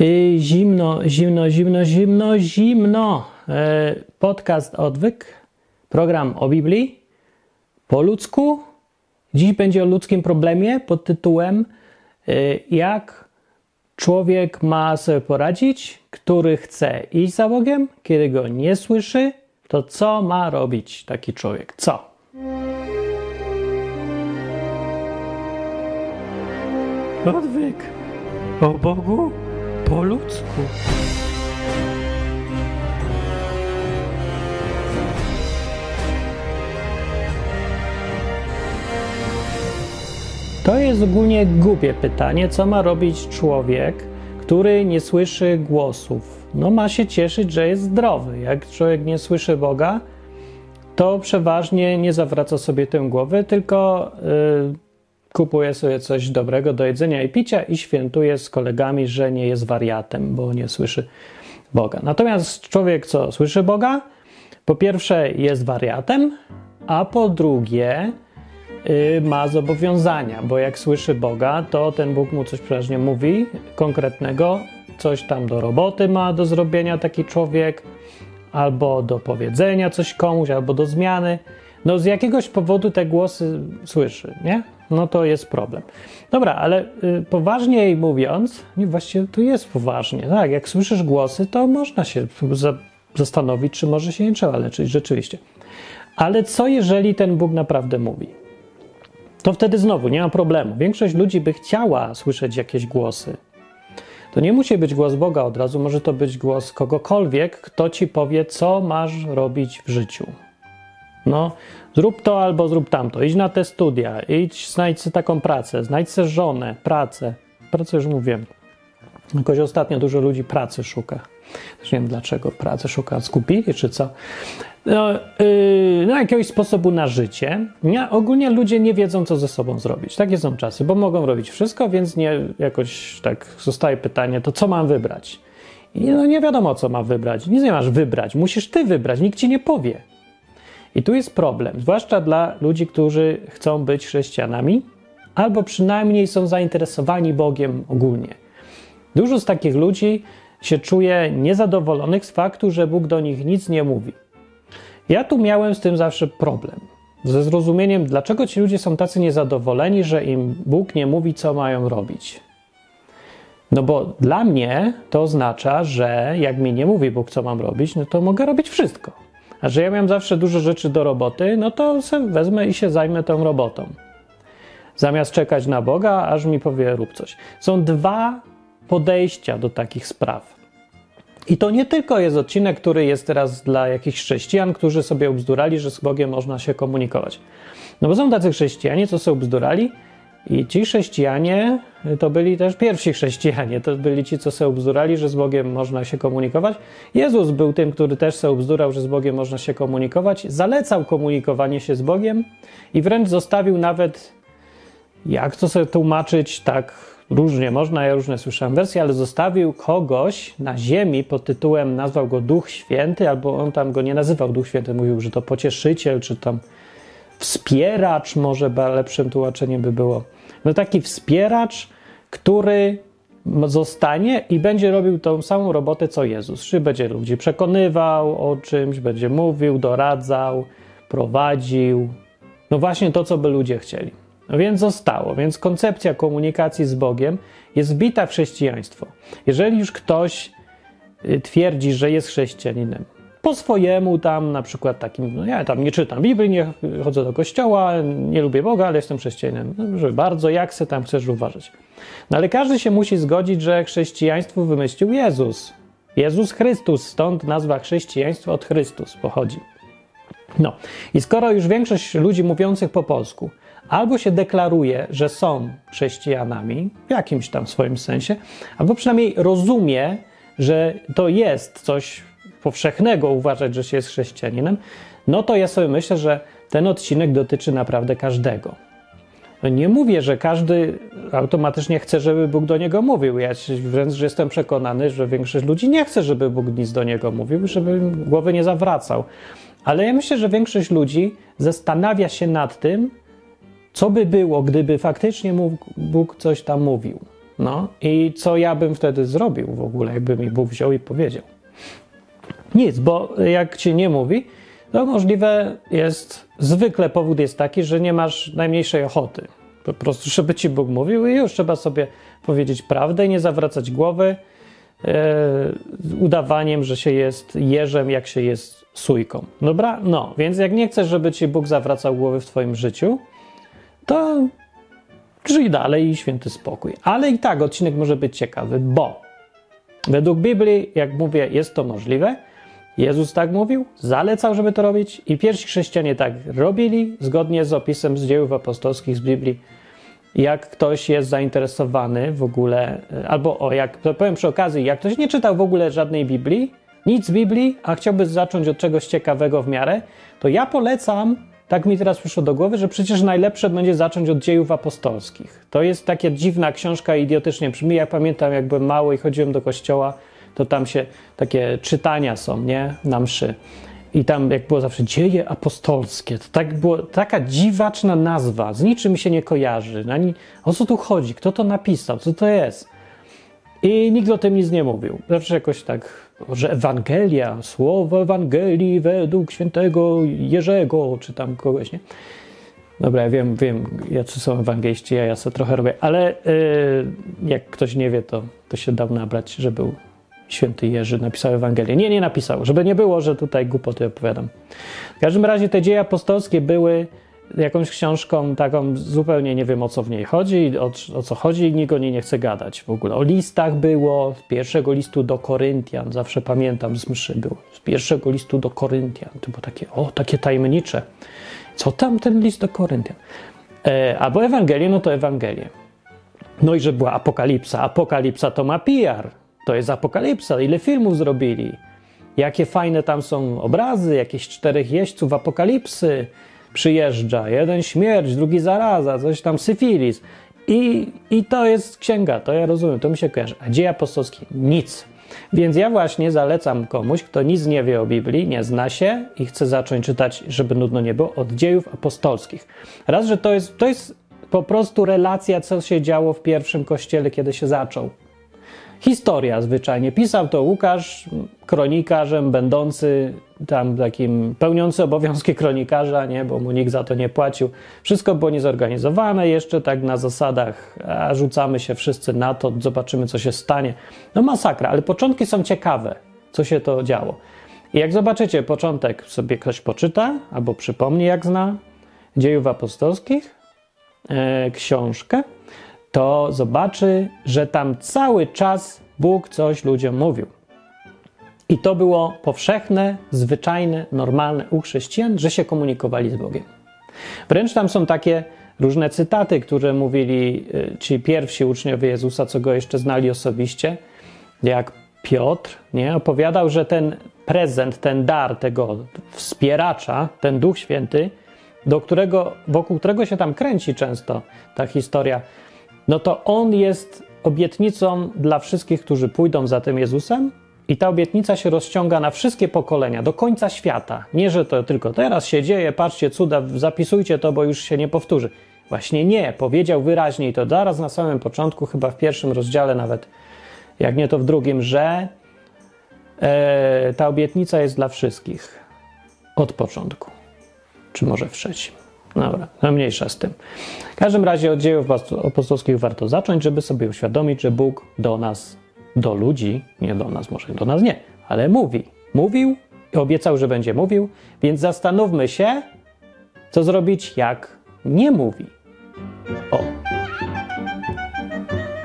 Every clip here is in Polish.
Zimno, zimno, zimno, zimno, zimno. E, podcast Odwyk, program o Biblii po ludzku. Dziś będzie o ludzkim problemie pod tytułem e, Jak człowiek ma sobie poradzić, który chce iść za Bogiem, kiedy go nie słyszy, to co ma robić taki człowiek? Co? Odwyk o Bogu po ludzku. To jest ogólnie głupie pytanie, co ma robić człowiek, który nie słyszy głosów. No ma się cieszyć, że jest zdrowy. Jak człowiek nie słyszy Boga, to przeważnie nie zawraca sobie tę głowę, tylko yy, kupuje sobie coś dobrego do jedzenia i picia i świętuje z kolegami, że nie jest wariatem, bo nie słyszy Boga. Natomiast człowiek, co słyszy Boga, po pierwsze jest wariatem, a po drugie yy, ma zobowiązania, bo jak słyszy Boga, to ten Bóg mu coś przeważnie mówi konkretnego, coś tam do roboty ma do zrobienia taki człowiek, albo do powiedzenia coś komuś, albo do zmiany. No z jakiegoś powodu te głosy słyszy, nie? No to jest problem. Dobra, ale y, poważniej mówiąc, nie, właściwie tu jest poważnie, tak, jak słyszysz głosy, to można się za, zastanowić, czy może się nie trzeba leczyć, rzeczywiście. Ale co jeżeli ten Bóg naprawdę mówi? To wtedy znowu nie ma problemu. Większość ludzi by chciała słyszeć jakieś głosy. To nie musi być głos Boga od razu, może to być głos kogokolwiek, kto ci powie, co masz robić w życiu. No, zrób to albo zrób tamto, idź na te studia, idź, znajdź sobie taką pracę, znajdź sobie żonę, pracę. Pracę już mówiłem. Jakoś ostatnio dużo ludzi pracy szuka. Nie wiem dlaczego pracę szuka. Skupili czy co? No, yy, no jakiegoś sposobu na życie. Ogólnie ludzie nie wiedzą, co ze sobą zrobić. Takie są czasy, bo mogą robić wszystko, więc nie jakoś tak zostaje pytanie, to co mam wybrać? I no nie wiadomo, co ma wybrać. Nic nie masz wybrać. Musisz ty wybrać. Nikt ci nie powie. I tu jest problem, zwłaszcza dla ludzi, którzy chcą być chrześcijanami, albo przynajmniej są zainteresowani Bogiem ogólnie. Dużo z takich ludzi się czuje niezadowolonych z faktu, że Bóg do nich nic nie mówi. Ja tu miałem z tym zawsze problem. Ze zrozumieniem, dlaczego ci ludzie są tacy niezadowoleni, że im Bóg nie mówi, co mają robić. No bo dla mnie to oznacza, że jak mi nie mówi Bóg, co mam robić, no to mogę robić wszystko. A że ja miałem zawsze dużo rzeczy do roboty, no to wezmę i się zajmę tą robotą. Zamiast czekać na Boga, aż mi powie rób coś. Są dwa podejścia do takich spraw. I to nie tylko jest odcinek, który jest teraz dla jakichś chrześcijan, którzy sobie ubzdurali, że z Bogiem można się komunikować. No bo są tacy chrześcijanie, co sobie ubzdurali, i ci chrześcijanie to byli też pierwsi chrześcijanie, to byli ci, co sobie bzdurali, że z Bogiem można się komunikować. Jezus był tym, który też sobie bzdurał, że z Bogiem można się komunikować, zalecał komunikowanie się z Bogiem i wręcz zostawił nawet, jak to sobie tłumaczyć, tak różnie można, ja różne słyszałem wersje, ale zostawił kogoś na ziemi pod tytułem, nazwał go Duch Święty, albo on tam go nie nazywał Duch Święty, mówił, że to pocieszyciel, czy tam wspieracz, może lepszym tłumaczeniem by było. No taki wspieracz, który zostanie i będzie robił tą samą robotę co Jezus. Czy będzie ludzi przekonywał o czymś, będzie mówił, doradzał, prowadził. No właśnie to, co by ludzie chcieli. No więc zostało. Więc koncepcja komunikacji z Bogiem jest wbita w chrześcijaństwo. Jeżeli już ktoś y, twierdzi, że jest chrześcijaninem, po swojemu tam, na przykład takim, no ja tam nie czytam Biblii, nie chodzę do kościoła, nie lubię Boga, ale jestem chrześcijaninem. No, bardzo, jak se tam chcesz uważać. No ale każdy się musi zgodzić, że chrześcijaństwo wymyślił Jezus. Jezus Chrystus, stąd nazwa chrześcijaństwo od Chrystus pochodzi. No i skoro już większość ludzi mówiących po polsku albo się deklaruje, że są chrześcijanami w jakimś tam swoim sensie, albo przynajmniej rozumie, że to jest coś powszechnego uważać, że się jest chrześcijaninem, no to ja sobie myślę, że ten odcinek dotyczy naprawdę każdego. No nie mówię, że każdy automatycznie chce, żeby Bóg do niego mówił. Ja wręcz jestem przekonany, że większość ludzi nie chce, żeby Bóg nic do niego mówił, żeby głowy nie zawracał. Ale ja myślę, że większość ludzi zastanawia się nad tym, co by było, gdyby faktycznie Bóg coś tam mówił. No i co ja bym wtedy zrobił w ogóle, jakby mi Bóg wziął i powiedział? Nic, bo jak ci nie mówi, to możliwe jest, zwykle powód jest taki, że nie masz najmniejszej ochoty. Po prostu, żeby ci Bóg mówił i już trzeba sobie powiedzieć prawdę i nie zawracać głowy e, udawaniem, że się jest jeżem, jak się jest sójką. Dobra? No, więc jak nie chcesz, żeby ci Bóg zawracał głowy w twoim życiu, to żyj dalej i święty spokój. Ale i tak odcinek może być ciekawy, bo według Biblii, jak mówię, jest to możliwe. Jezus tak mówił, zalecał, żeby to robić i pierwsi chrześcijanie tak robili, zgodnie z opisem z dziejów apostolskich z Biblii. Jak ktoś jest zainteresowany w ogóle, albo o, jak to powiem przy okazji, jak ktoś nie czytał w ogóle żadnej Biblii, nic z Biblii, a chciałby zacząć od czegoś ciekawego w miarę, to ja polecam tak mi teraz przyszło do głowy, że przecież najlepsze będzie zacząć od dziejów apostolskich. To jest taka dziwna książka, idiotycznie brzmi. Ja pamiętam, jak byłem mały i chodziłem do kościoła, to tam się takie czytania są, nie? Na mszy. I tam, jak było zawsze dzieje apostolskie, to tak było, taka dziwaczna nazwa, z niczym się nie kojarzy. Ani, o co tu chodzi? Kto to napisał? Co to jest? I nikt o tym nic nie mówił. Zawsze jakoś tak, że Ewangelia, słowo Ewangelii według świętego Jerzego, czy tam kogoś, nie? Dobra, ja wiem, wiem, jacy są ewangeliści, ja, ja sobie trochę robię, ale yy, jak ktoś nie wie, to, to się dał nabrać, że był święty Jerzy, napisał Ewangelię. Nie, nie napisał, żeby nie było, że tutaj głupoty opowiadam. W każdym razie te dzieje apostolskie były jakąś książką taką, zupełnie nie wiem o co w niej chodzi, o, o co chodzi, nikt o niej nie chce gadać w ogóle. O listach było, z pierwszego listu do Koryntian, zawsze pamiętam z mszy było, z pierwszego listu do Koryntian, to było takie, o, takie tajemnicze. Co tam ten list do Koryntian? E, albo Ewangelię, no to Ewangelię. No i że była apokalipsa. Apokalipsa to ma PR. To jest apokalipsa. Ile filmów zrobili? Jakie fajne tam są obrazy, jakieś czterech jeźdźców apokalipsy przyjeżdża. Jeden śmierć, drugi zaraza, coś tam syfilis. I, I to jest księga, to ja rozumiem, to mi się kojarzy. A dzieje apostolskie nic. Więc ja właśnie zalecam komuś, kto nic nie wie o Biblii, nie zna się i chce zacząć czytać, żeby nudno nie było, od dziejów apostolskich. Raz, że to jest, to jest po prostu relacja, co się działo w pierwszym kościele, kiedy się zaczął. Historia zwyczajnie. Pisał to Łukasz, kronikarzem, będący tam takim pełniący obowiązki kronikarza, nie, bo mu nikt za to nie płacił. Wszystko było niezorganizowane, jeszcze tak na zasadach, a rzucamy się wszyscy na to, zobaczymy, co się stanie. No masakra, ale początki są ciekawe, co się to działo. I jak zobaczycie początek, sobie ktoś poczyta albo przypomni, jak zna dziejów apostolskich, e, książkę, to zobaczy, że tam cały czas Bóg coś ludziom mówił. I to było powszechne, zwyczajne, normalne u chrześcijan, że się komunikowali z Bogiem. Wręcz tam są takie różne cytaty, które mówili y, ci pierwsi uczniowie Jezusa, co go jeszcze znali osobiście, jak Piotr, nie, opowiadał, że ten prezent, ten dar tego wspieracza, ten Duch Święty, do którego, wokół którego się tam kręci często ta historia, no to on jest obietnicą dla wszystkich, którzy pójdą za tym Jezusem, i ta obietnica się rozciąga na wszystkie pokolenia, do końca świata. Nie, że to tylko teraz się dzieje, patrzcie, cuda, zapisujcie to, bo już się nie powtórzy. Właśnie nie, powiedział wyraźnie i to zaraz na samym początku, chyba w pierwszym rozdziale nawet, jak nie to w drugim, że e, ta obietnica jest dla wszystkich. Od początku. Czy może w trzecim. Dobra, no mniejsza z tym. W każdym razie od dziejów apostolskich warto zacząć, żeby sobie uświadomić, że Bóg do nas do ludzi, nie do nas, może do nas nie, ale mówi. Mówił i obiecał, że będzie mówił, więc zastanówmy się, co zrobić, jak nie mówi. O.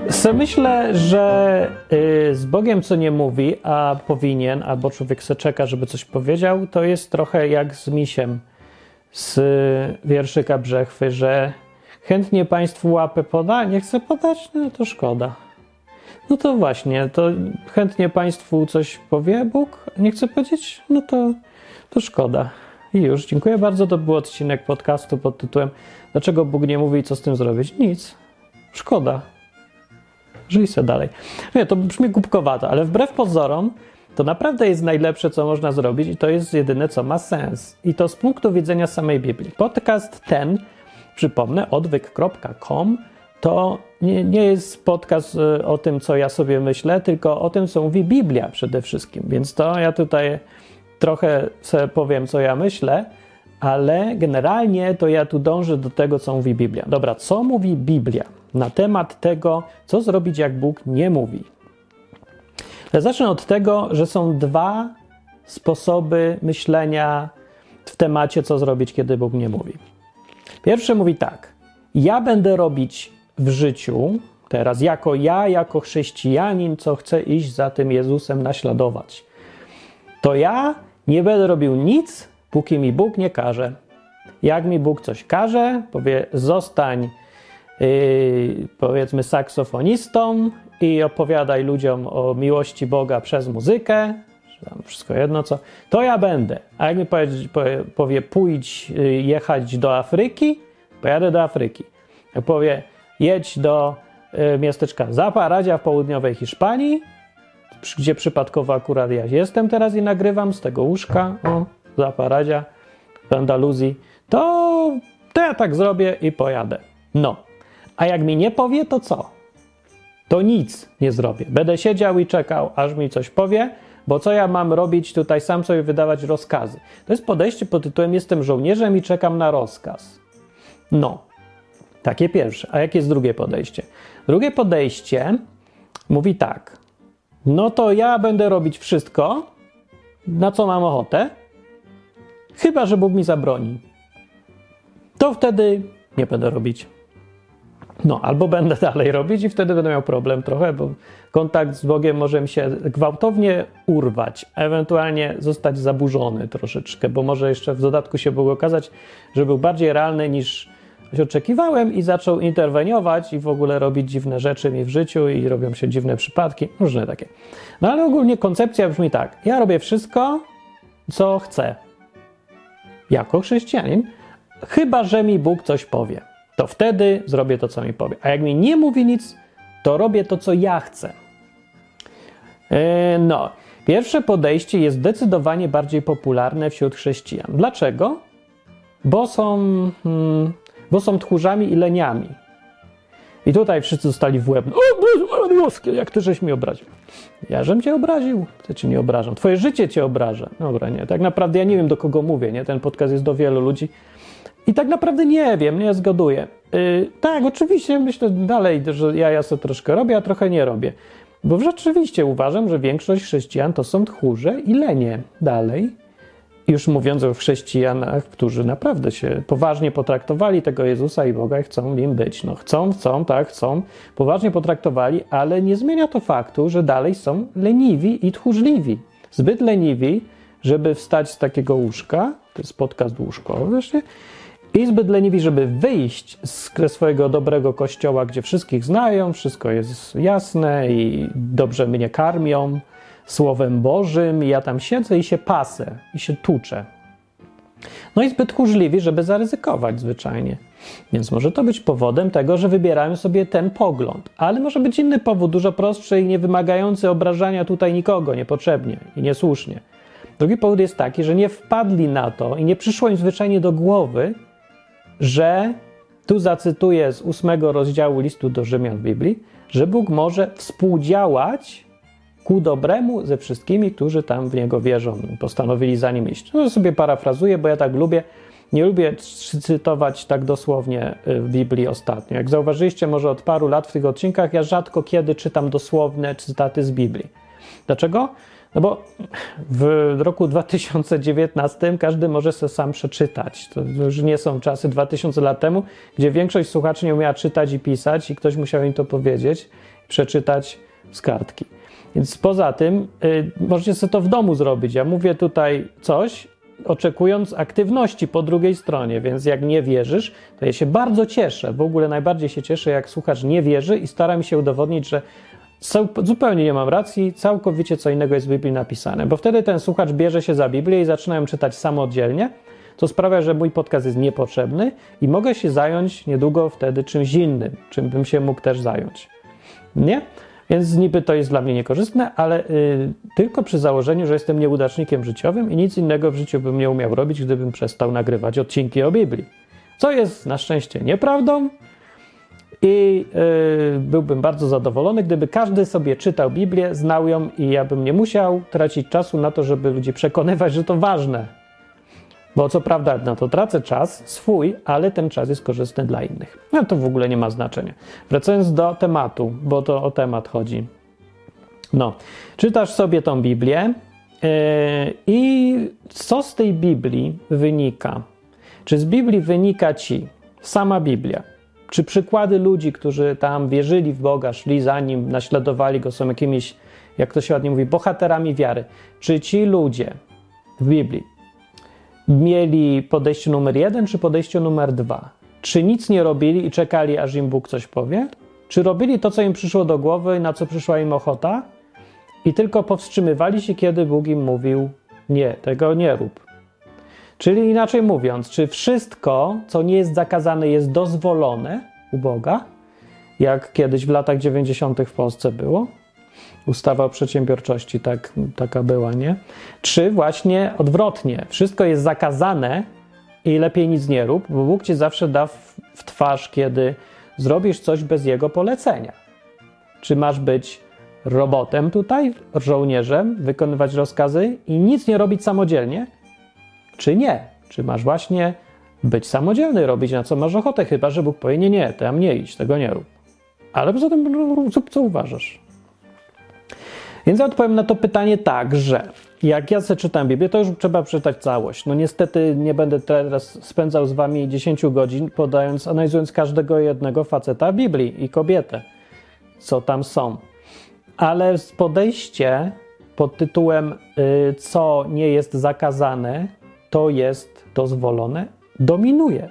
So myślę, że y, z Bogiem co nie mówi, a powinien, albo człowiek se czeka, żeby coś powiedział, to jest trochę jak z misiem z wierszyka Brzechwy, że chętnie Państwu łapę poda, nie chce podać, no to szkoda. No to właśnie, to chętnie Państwu coś powie Bóg, nie chce powiedzieć? No to, to szkoda. I już, dziękuję bardzo. To był odcinek podcastu pod tytułem Dlaczego Bóg nie mówi i co z tym zrobić? Nic. Szkoda. Żyj se dalej. Nie, to brzmi głupkowato, ale wbrew pozorom to naprawdę jest najlepsze, co można zrobić i to jest jedyne, co ma sens. I to z punktu widzenia samej Biblii. Podcast ten, przypomnę, odwyk.com to nie, nie jest podcast y, o tym, co ja sobie myślę, tylko o tym, co mówi Biblia przede wszystkim. Więc to ja tutaj trochę powiem, co ja myślę, ale generalnie to ja tu dążę do tego, co mówi Biblia. Dobra, co mówi Biblia na temat tego, co zrobić, jak Bóg nie mówi? Zacznę od tego, że są dwa sposoby myślenia w temacie, co zrobić, kiedy Bóg nie mówi. Pierwszy mówi tak: Ja będę robić w życiu, teraz jako ja, jako chrześcijanin, co chcę iść za tym Jezusem naśladować. To ja nie będę robił nic, póki mi Bóg nie każe. Jak mi Bóg coś każe, powie: zostań, yy, powiedzmy, saksofonistą i opowiadaj ludziom o miłości Boga przez muzykę, wszystko jedno co, to ja będę. A jak mi powie, powie, pójdź, yy, jechać do Afryki, pojadę do Afryki. Jak powie, jedź do y, miasteczka Zaparadzia w południowej Hiszpanii, gdzie przypadkowo akurat ja jestem teraz i nagrywam z tego łóżka, o, Zaparadzia, w Andaluzji, to, to ja tak zrobię i pojadę. No. A jak mi nie powie, to co? To nic nie zrobię. Będę siedział i czekał, aż mi coś powie, bo co ja mam robić tutaj, sam sobie wydawać rozkazy. To jest podejście pod tytułem Jestem żołnierzem i czekam na rozkaz. No, takie pierwsze. A jakie jest drugie podejście? Drugie podejście mówi tak. No to ja będę robić wszystko, na co mam ochotę, chyba że Bóg mi zabroni. To wtedy nie będę robić. No, albo będę dalej robić i wtedy będę miał problem trochę, bo kontakt z Bogiem może mi się gwałtownie urwać, ewentualnie zostać zaburzony troszeczkę, bo może jeszcze w dodatku się Bóg okazać, że był bardziej realny niż oczekiwałem i zaczął interweniować i w ogóle robić dziwne rzeczy mi w życiu i robią się dziwne przypadki, różne takie. No ale ogólnie koncepcja brzmi tak: ja robię wszystko, co chcę. Jako chrześcijanin, chyba że mi Bóg coś powie. To wtedy zrobię to, co mi powie. A jak mi nie mówi nic, to robię to, co ja chcę. Yy, no, pierwsze podejście jest zdecydowanie bardziej popularne wśród chrześcijan. Dlaczego? Bo są. Hmm, bo są tchórzami i leniami. I tutaj wszyscy zostali w łeb. O, boskie, jak ty żeś mi obraził. Ja żem cię obraził, ty cię nie obrażam. Twoje życie cię obraża. Dobra, nie. Tak naprawdę ja nie wiem, do kogo mówię, nie? Ten podcast jest do wielu ludzi. I tak naprawdę nie wiem, nie zgaduję. Yy, tak, oczywiście myślę dalej, że ja, ja sobie troszkę robię, a trochę nie robię. Bo rzeczywiście uważam, że większość chrześcijan to są tchórze i lenie dalej. Już mówiąc o chrześcijanach, którzy naprawdę się poważnie potraktowali tego Jezusa i Boga i chcą nim być. No chcą, chcą, tak, chcą, poważnie potraktowali, ale nie zmienia to faktu, że dalej są leniwi i tchórzliwi. Zbyt leniwi, żeby wstać z takiego łóżka, to jest podcast łóżkowy właśnie, i zbyt leniwi, żeby wyjść z swojego dobrego kościoła, gdzie wszystkich znają, wszystko jest jasne i dobrze mnie karmią, Słowem Bożym, i ja tam siedzę i się pasę, i się tuczę. No i zbyt tchórzliwi, żeby zaryzykować zwyczajnie. Więc może to być powodem tego, że wybierają sobie ten pogląd. Ale może być inny powód, dużo prostszy i nie wymagający obrażania tutaj nikogo niepotrzebnie i niesłusznie. Drugi powód jest taki, że nie wpadli na to i nie przyszło im zwyczajnie do głowy, że tu zacytuję z ósmego rozdziału listu do Rzymian Biblii, że Bóg może współdziałać ku dobremu ze wszystkimi, którzy tam w niego wierzą, postanowili za nim iść. No sobie parafrazuję, bo ja tak lubię. Nie lubię cytować tak dosłownie y, w Biblii ostatnio. Jak zauważyliście, może od paru lat w tych odcinkach, ja rzadko kiedy czytam dosłowne cytaty z Biblii. Dlaczego? No bo w roku 2019 każdy może sobie sam przeczytać. To już nie są czasy 2000 lat temu, gdzie większość słuchaczy nie umiała czytać i pisać, i ktoś musiał im to powiedzieć, przeczytać z kartki. Więc poza tym y, możecie sobie to w domu zrobić. Ja mówię tutaj coś, oczekując aktywności po drugiej stronie, więc jak nie wierzysz, to ja się bardzo cieszę. W ogóle najbardziej się cieszę, jak słuchacz nie wierzy i stara mi się udowodnić, że zupełnie nie mam racji, całkowicie co innego jest w Biblii napisane, bo wtedy ten słuchacz bierze się za Biblię i zaczynają czytać samodzielnie, co sprawia, że mój podcast jest niepotrzebny i mogę się zająć niedługo wtedy czymś innym, czym bym się mógł też zająć. Nie? Więc niby to jest dla mnie niekorzystne, ale y, tylko przy założeniu, że jestem nieudacznikiem życiowym i nic innego w życiu bym nie umiał robić, gdybym przestał nagrywać odcinki o Biblii. Co jest na szczęście nieprawdą. I yy, byłbym bardzo zadowolony, gdyby każdy sobie czytał Biblię, znał ją i ja bym nie musiał tracić czasu na to, żeby ludzi przekonywać, że to ważne. Bo co prawda na to tracę czas swój, ale ten czas jest korzystny dla innych. No to w ogóle nie ma znaczenia. Wracając do tematu, bo to o temat chodzi. No, czytasz sobie tą Biblię yy, i co z tej Biblii wynika? Czy z Biblii wynika ci sama Biblia? Czy przykłady ludzi, którzy tam wierzyli w Boga, szli za nim, naśladowali go, są jakimiś, jak to się ładnie mówi, bohaterami wiary? Czy ci ludzie w Biblii mieli podejście numer jeden, czy podejście numer dwa? Czy nic nie robili i czekali, aż im Bóg coś powie? Czy robili to, co im przyszło do głowy, na co przyszła im ochota? I tylko powstrzymywali się, kiedy Bóg im mówił: Nie, tego nie rób. Czyli inaczej mówiąc, czy wszystko, co nie jest zakazane, jest dozwolone u Boga, jak kiedyś w latach 90. w Polsce było? Ustawa o przedsiębiorczości tak, taka była, nie? Czy właśnie odwrotnie, wszystko jest zakazane i lepiej nic nie rób, bo Bóg ci zawsze da w, w twarz, kiedy zrobisz coś bez jego polecenia. Czy masz być robotem tutaj, żołnierzem, wykonywać rozkazy i nic nie robić samodzielnie, czy nie? Czy masz właśnie być samodzielny, robić na co masz ochotę, chyba że Bóg powie, nie, nie, tam nie idź, tego nie rób. Ale poza tym rób, co uważasz. Więc ja odpowiem na to pytanie tak, że jak ja sobie czytam Biblię, to już trzeba przeczytać całość. No niestety nie będę teraz spędzał z wami 10 godzin, podając, analizując każdego jednego faceta Biblii i kobietę, co tam są. Ale podejście pod tytułem y, co nie jest zakazane, to jest dozwolone, dominuje.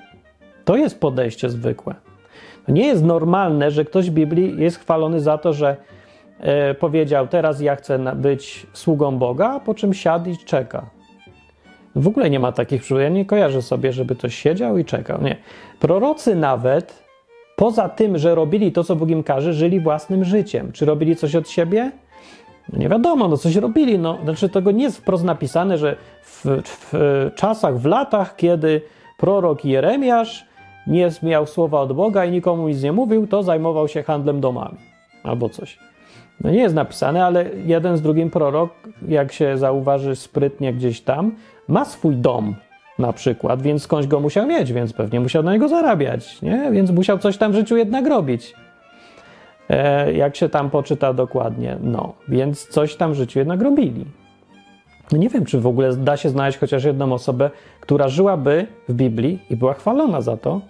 To jest podejście zwykłe. To nie jest normalne, że ktoś w Biblii jest chwalony za to, że e, powiedział: Teraz ja chcę być sługą Boga, po czym siadł i czeka. W ogóle nie ma takich przykładów. Ja nie kojarzę sobie, żeby ktoś siedział i czekał. Nie. Prorocy nawet, poza tym, że robili to, co Bóg im każe, żyli własnym życiem. Czy robili coś od siebie? Nie wiadomo, no coś robili. No, znaczy, tego nie jest wprost napisane, że w, w czasach, w latach, kiedy prorok Jeremiasz nie miał słowa od Boga i nikomu nic nie mówił, to zajmował się handlem domami albo coś. No nie jest napisane, ale jeden z drugim prorok, jak się zauważy sprytnie gdzieś tam, ma swój dom na przykład, więc skądś go musiał mieć, więc pewnie musiał na niego zarabiać, nie? Więc musiał coś tam w życiu jednak robić. E, jak się tam poczyta dokładnie. No, więc coś tam w życiu jednak robili. No nie wiem, czy w ogóle da się znaleźć chociaż jedną osobę, która żyłaby w Biblii i była chwalona za to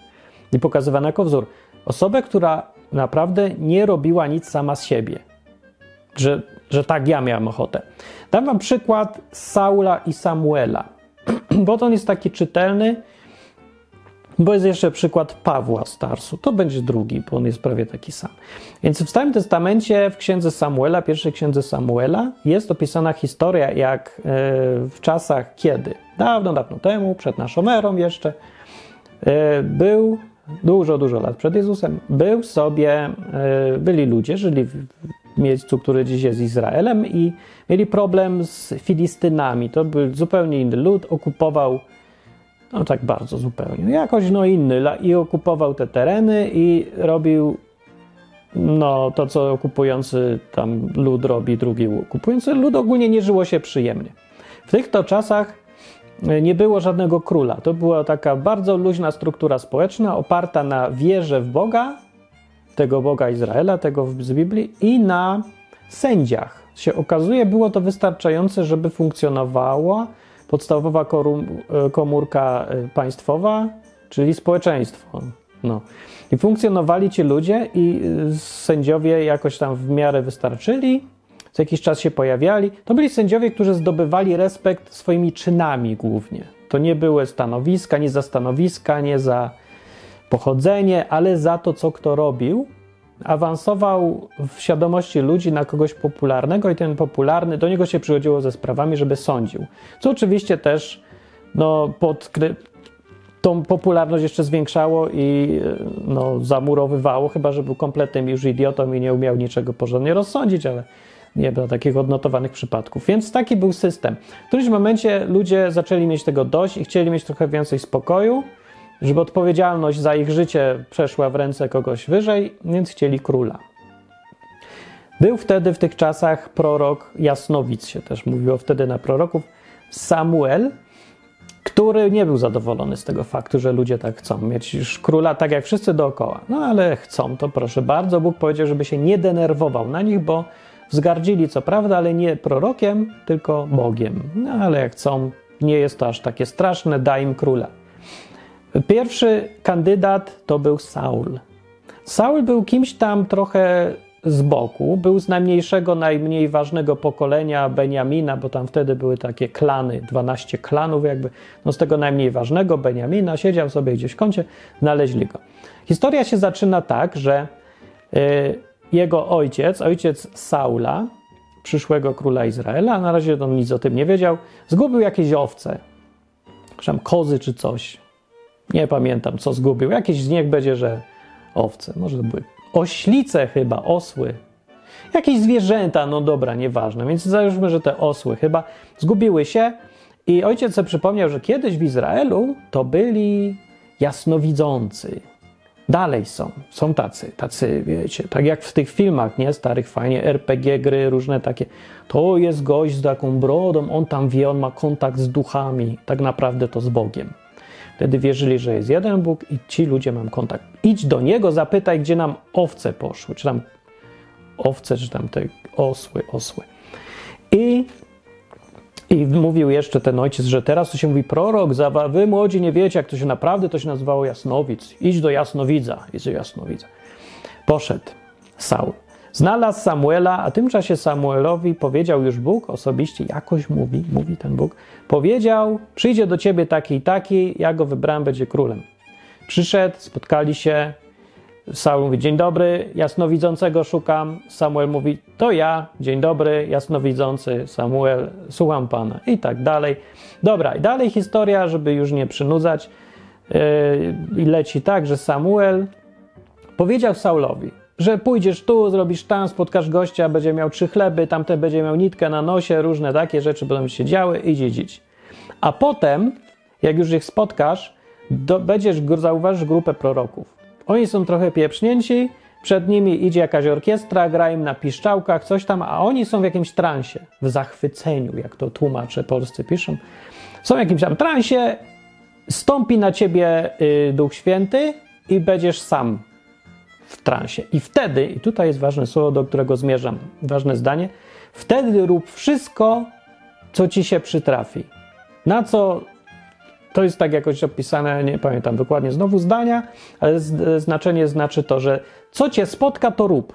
i pokazywana jako wzór. Osobę, która naprawdę nie robiła nic sama z siebie. Że, że tak ja miałem ochotę. Dam wam przykład Saula i Samuela, bo on jest taki czytelny bo jest jeszcze przykład Pawła Starsu. To będzie drugi, bo on jest prawie taki sam. Więc w Starym Testamencie, w księdze Samuela, pierwszej księdze Samuela, jest opisana historia, jak e, w czasach kiedy, dawno, dawno temu, przed naszą erą jeszcze, e, był dużo, dużo lat przed Jezusem, był sobie, e, byli ludzie, żyli w miejscu, które dziś jest Izraelem i mieli problem z Filistynami. To był zupełnie inny lud, okupował no tak bardzo zupełnie. Jakoś no inny i okupował te tereny i robił no to, co okupujący tam lud robi, drugi okupujący lud. Ogólnie nie żyło się przyjemnie. W tych to czasach e, nie było żadnego króla. To była taka bardzo luźna struktura społeczna, oparta na wierze w Boga, tego Boga Izraela, tego z Biblii i na sędziach. Się okazuje, było to wystarczające, żeby funkcjonowała podstawowa e, komórka e, państwowa, czyli społeczeństwo. No. I funkcjonowali ci ludzie i e, sędziowie jakoś tam w miarę wystarczyli, co jakiś czas się pojawiali. To byli sędziowie, którzy zdobywali respekt swoimi czynami głównie. To nie były stanowiska, nie za stanowiska, nie za pochodzenie, ale za to, co kto robił awansował w świadomości ludzi na kogoś popularnego i ten popularny, do niego się przychodziło ze sprawami, żeby sądził. Co oczywiście też no, podkry- tą popularność jeszcze zwiększało i no, zamurowywało, chyba że był kompletnym już idiotą i nie umiał niczego porządnie rozsądzić, ale nie było takich odnotowanych przypadków. Więc taki był system. W którymś momencie ludzie zaczęli mieć tego dość i chcieli mieć trochę więcej spokoju, żeby odpowiedzialność za ich życie przeszła w ręce kogoś wyżej, więc chcieli króla. Był wtedy w tych czasach prorok, jasnowic się też mówiło wtedy na proroków, Samuel, który nie był zadowolony z tego faktu, że ludzie tak chcą mieć już króla tak jak wszyscy dookoła. No ale chcą, to proszę bardzo. Bóg powiedział, żeby się nie denerwował na nich, bo wzgardzili co prawda, ale nie prorokiem, tylko Bogiem. No ale jak chcą, nie jest to aż takie straszne, daj im króla. Pierwszy kandydat to był Saul. Saul był kimś tam trochę z boku. Był z najmniejszego, najmniej ważnego pokolenia Beniamina, bo tam wtedy były takie klany, 12 klanów jakby. No z tego najmniej ważnego Beniamina siedział sobie gdzieś w kącie, znaleźli go. Historia się zaczyna tak, że y, jego ojciec, ojciec Saula, przyszłego króla Izraela, na razie on nic o tym nie wiedział, zgubił jakieś owce, tam kozy czy coś. Nie pamiętam, co zgubił. Jakieś z nich będzie, że owce. Może to były oślice chyba, osły. Jakieś zwierzęta, no dobra, nieważne. Więc załóżmy, że te osły chyba zgubiły się i ojciec sobie przypomniał, że kiedyś w Izraelu to byli jasnowidzący. Dalej są, są tacy, tacy, wiecie, tak jak w tych filmach, nie, starych, fajnie, RPG gry, różne takie. To jest gość z taką brodą, on tam wie, on ma kontakt z duchami, tak naprawdę to z Bogiem. Wtedy wierzyli, że jest jeden Bóg i ci ludzie mają kontakt. Idź do niego, zapytaj, gdzie nam owce poszły, czy tam owce, czy tam te osły, osły. I, i mówił jeszcze ten ojciec, że teraz to się mówi prorok, wy młodzi nie wiecie, jak to się naprawdę to się nazywało jasnowic. Idź do jasnowidza, idź do jasnowidza. Poszedł Saul. Znalazł Samuela, a w tym czasie Samuelowi powiedział już Bóg osobiście, jakoś mówi, mówi ten Bóg, powiedział, przyjdzie do ciebie taki i taki, ja go wybrałem, będzie królem. Przyszedł, spotkali się, Saul mówi, dzień dobry, jasnowidzącego szukam. Samuel mówi, to ja, dzień dobry, jasnowidzący Samuel, słucham pana i tak dalej. Dobra, i dalej historia, żeby już nie przynudzać. Yy, I leci tak, że Samuel powiedział Saulowi, że pójdziesz tu, zrobisz tam, spotkasz gościa, będzie miał trzy chleby, tamten będzie miał nitkę na nosie, różne takie rzeczy będą się działy, idź, idź. A potem, jak już ich spotkasz, do, będziesz, zauważysz grupę proroków. Oni są trochę pieprznięci, przed nimi idzie jakaś orkiestra, gra im na piszczałkach, coś tam, a oni są w jakimś transie, w zachwyceniu, jak to tłumacze polscy piszą. Są w jakimś tam transie, stąpi na ciebie y, Duch Święty i będziesz sam w transie. I wtedy, i tutaj jest ważne słowo, do którego zmierzam, ważne zdanie, wtedy rób wszystko, co ci się przytrafi. Na co to jest tak jakoś opisane, nie pamiętam dokładnie znowu zdania, ale znaczenie znaczy to, że co cię spotka, to rób.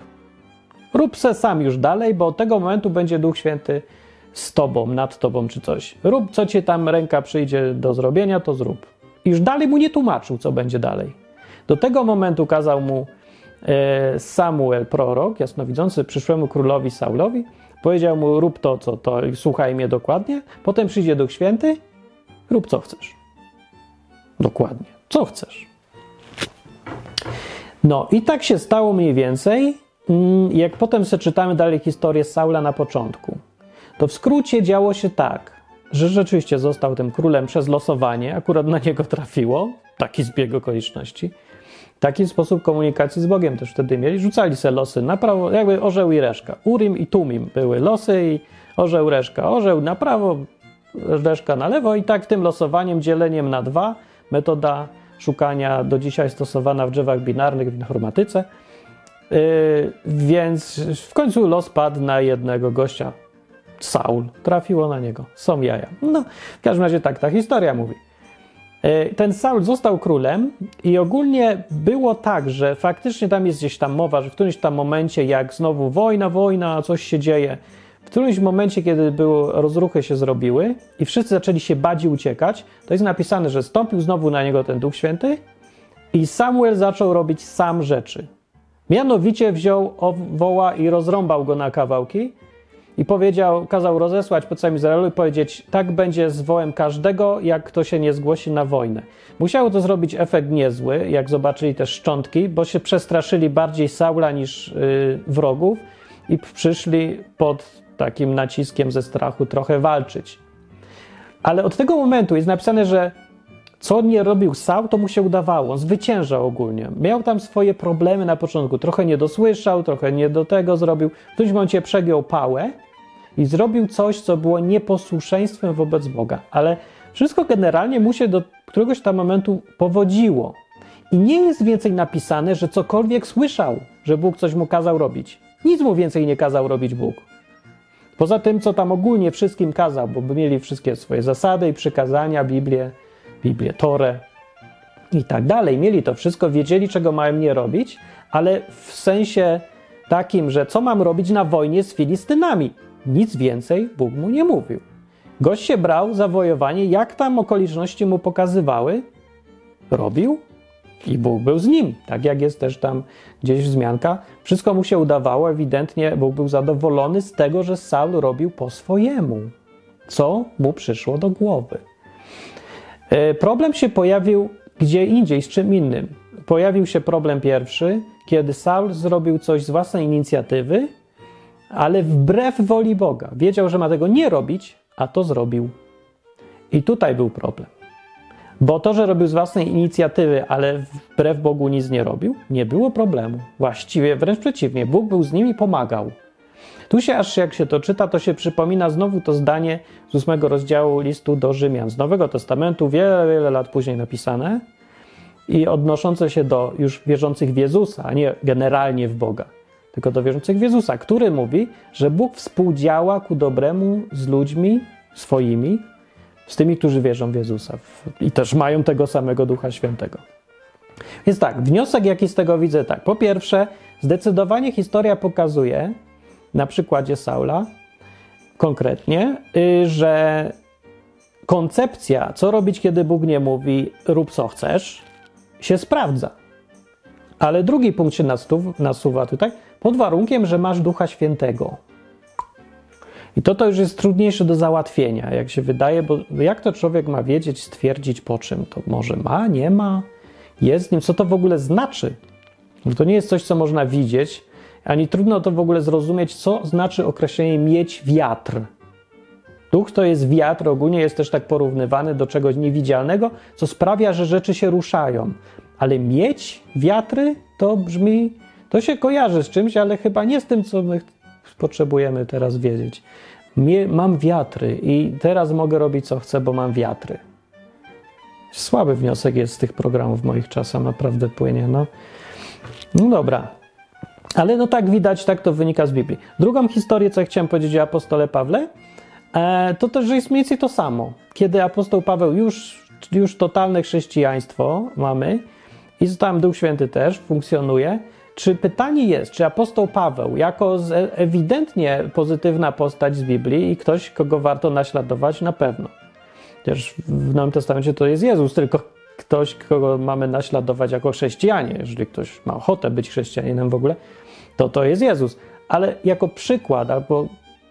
Rób se sam już dalej, bo od tego momentu będzie Duch Święty z tobą, nad tobą czy coś. Rób, co cię tam ręka przyjdzie do zrobienia, to zrób. I już dalej mu nie tłumaczył, co będzie dalej. Do tego momentu kazał mu Samuel, prorok, jasnowidzący przyszłemu królowi Saulowi, powiedział mu: Rób to, co to, słuchaj mnie dokładnie. Potem przyjdzie Duch Święty, rób co chcesz. Dokładnie. Co chcesz? No i tak się stało mniej więcej. Mm, jak potem sobie czytamy dalej historię Saula na początku, to w skrócie działo się tak, że rzeczywiście został tym królem przez losowanie, akurat na niego trafiło, taki zbieg okoliczności. Taki sposób komunikacji z Bogiem też wtedy mieli. Rzucali se losy na prawo, jakby orzeł i reszka. Urim i Tumim były losy i orzeł, reszka. Orzeł na prawo, reszka na lewo i tak tym losowaniem, dzieleniem na dwa – metoda szukania do dzisiaj stosowana w drzewach binarnych w informatyce. Yy, więc w końcu los padł na jednego gościa. Saul. Trafiło na niego. Są jaja. No, w każdym razie tak ta historia mówi. Yy, ten Saul został królem i ogólnie było tak, że faktycznie tam jest gdzieś tam mowa, że w którymś tam momencie, jak znowu wojna, wojna, coś się dzieje, w którymś momencie, kiedy było, rozruchy się zrobiły i wszyscy zaczęli się bać i uciekać, to jest napisane, że stąpił znowu na niego ten Duch Święty i Samuel zaczął robić sam rzeczy. Mianowicie wziął woła i rozrąbał go na kawałki i powiedział, kazał rozesłać po całym Izraelu i powiedzieć, tak będzie z wołem każdego, jak kto się nie zgłosi na wojnę. Musiało to zrobić efekt niezły, jak zobaczyli te szczątki, bo się przestraszyli bardziej Saula niż yy, wrogów i przyszli pod takim naciskiem ze strachu trochę walczyć. Ale od tego momentu jest napisane, że co nie robił Saul, to mu się udawało. On zwyciężał ogólnie. Miał tam swoje problemy na początku. Trochę nie dosłyszał, trochę nie do tego zrobił. W którymś momencie przegiął pałę i zrobił coś, co było nieposłuszeństwem wobec Boga. Ale wszystko generalnie mu się do któregoś tam momentu powodziło. I nie jest więcej napisane, że cokolwiek słyszał, że Bóg coś mu kazał robić. Nic mu więcej nie kazał robić Bóg. Poza tym, co tam ogólnie wszystkim kazał, bo by mieli wszystkie swoje zasady i przykazania, Biblię, Biblię, Torę i tak dalej. Mieli to wszystko, wiedzieli, czego mają nie robić, ale w sensie takim, że co mam robić na wojnie z Filistynami. Nic więcej Bóg mu nie mówił. Gość się brał za wojowanie, jak tam okoliczności mu pokazywały, robił i Bóg był z nim. Tak jak jest też tam gdzieś wzmianka. Wszystko mu się udawało, ewidentnie Bóg był zadowolony z tego, że Saul robił po swojemu, co mu przyszło do głowy. E, problem się pojawił gdzie indziej, z czym innym. Pojawił się problem pierwszy, kiedy Saul zrobił coś z własnej inicjatywy, ale wbrew woli Boga. Wiedział, że ma tego nie robić, a to zrobił. I tutaj był problem. Bo to, że robił z własnej inicjatywy, ale wbrew Bogu nic nie robił, nie było problemu. Właściwie wręcz przeciwnie, Bóg był z nim i pomagał. Tu się aż jak się to czyta, to się przypomina znowu to zdanie z ósmego rozdziału listu do Rzymian z Nowego Testamentu, wiele, wiele lat później napisane i odnoszące się do już wierzących w Jezusa, a nie generalnie w Boga, tylko do wierzących w Jezusa, który mówi, że Bóg współdziała ku dobremu z ludźmi swoimi, z tymi, którzy wierzą w Jezusa i też mają tego samego Ducha Świętego. Więc tak, wniosek jaki z tego widzę tak. Po pierwsze, zdecydowanie historia pokazuje, na przykładzie Saula konkretnie, y, że koncepcja, co robić, kiedy Bóg nie mówi, rób co chcesz, się sprawdza. Ale drugi punkt się nasuwa tutaj, pod warunkiem, że masz Ducha Świętego. I to to już jest trudniejsze do załatwienia, jak się wydaje, bo jak to człowiek ma wiedzieć, stwierdzić po czym? To może ma, nie ma, jest nim, co to w ogóle znaczy? To nie jest coś, co można widzieć, ani trudno to w ogóle zrozumieć, co znaczy określenie mieć wiatr. Duch to jest wiatr, ogólnie jest też tak porównywany do czegoś niewidzialnego, co sprawia, że rzeczy się ruszają. Ale mieć wiatry to brzmi, to się kojarzy z czymś, ale chyba nie z tym, co my potrzebujemy teraz wiedzieć. Mie, mam wiatry i teraz mogę robić co chcę, bo mam wiatry. Słaby wniosek jest z tych programów moich czasach, naprawdę płynie. No, no dobra. Ale no tak widać, tak to wynika z Biblii. Drugą historię, co ja chciałem powiedzieć o apostole Pawle, e, to też, że jest mniej więcej to samo. Kiedy apostoł Paweł już, już totalne chrześcijaństwo mamy i tam Duch Święty też funkcjonuje, czy pytanie jest, czy apostoł Paweł, jako ewidentnie pozytywna postać z Biblii i ktoś, kogo warto naśladować, na pewno. Chociaż w Nowym Testamencie to jest Jezus, tylko ktoś, kogo mamy naśladować jako chrześcijanie. Jeżeli ktoś ma ochotę być chrześcijaninem w ogóle, to to jest Jezus. Ale jako przykład albo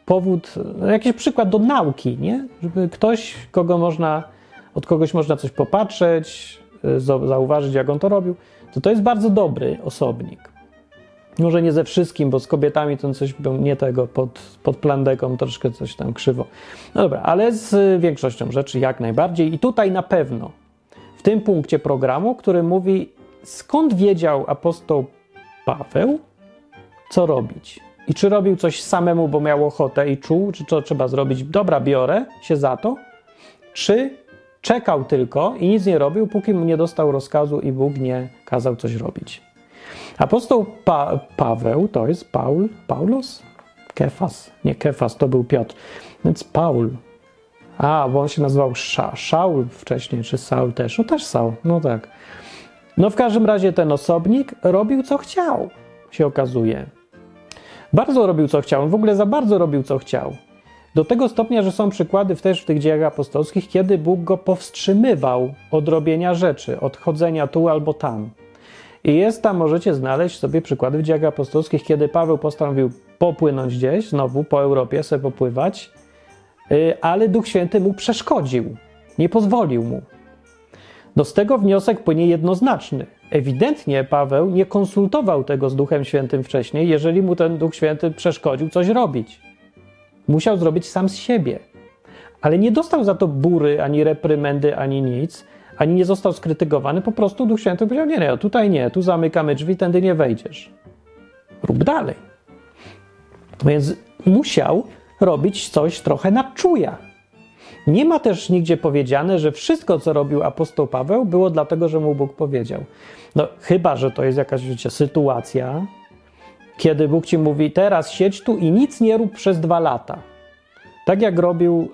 powód, jakiś przykład do nauki, nie? Żeby ktoś, kogo można, od kogoś można coś popatrzeć, zauważyć, jak on to robił, to to jest bardzo dobry osobnik. Może nie ze wszystkim, bo z kobietami to coś nie tego, pod, pod plandeką troszkę coś tam krzywo. No dobra, ale z większością rzeczy jak najbardziej. I tutaj na pewno w tym punkcie programu, który mówi, skąd wiedział apostoł Paweł, co robić. I czy robił coś samemu, bo miał ochotę i czuł, czy to trzeba zrobić, dobra, biorę się za to, czy czekał tylko i nic nie robił, póki mu nie dostał rozkazu i Bóg nie kazał coś robić. Apostoł pa Paweł, to jest Paul, Paulos? Kefas, nie Kefas, to był Piotr, więc Paul. A, bo on się nazywał Sza, Szaul wcześniej, czy Saul też, no też Saul, no tak. No w każdym razie ten osobnik robił co chciał, się okazuje. Bardzo robił co chciał, w ogóle za bardzo robił co chciał. Do tego stopnia, że są przykłady też w tych dziejach apostolskich, kiedy Bóg go powstrzymywał od robienia rzeczy, od chodzenia tu albo tam. I jest tam, możecie znaleźć sobie przykłady w dziejach apostolskich, kiedy Paweł postanowił popłynąć gdzieś, znowu po Europie sobie popływać, y, ale Duch Święty mu przeszkodził, nie pozwolił mu. No z tego wniosek płynie jednoznaczny. Ewidentnie Paweł nie konsultował tego z Duchem Świętym wcześniej, jeżeli mu ten Duch Święty przeszkodził coś robić. Musiał zrobić sam z siebie. Ale nie dostał za to bury, ani reprymendy, ani nic, ani nie został skrytykowany, po prostu Duch Święty powiedział, nie, nie, tutaj nie, tu zamykamy drzwi, tędy nie wejdziesz. Rób dalej. Więc musiał robić coś trochę na czuja. Nie ma też nigdzie powiedziane, że wszystko, co robił apostoł Paweł, było dlatego, że mu Bóg powiedział. No, chyba, że to jest jakaś wiecie, sytuacja, kiedy Bóg ci mówi, teraz siedź tu i nic nie rób przez dwa lata. Tak jak robił,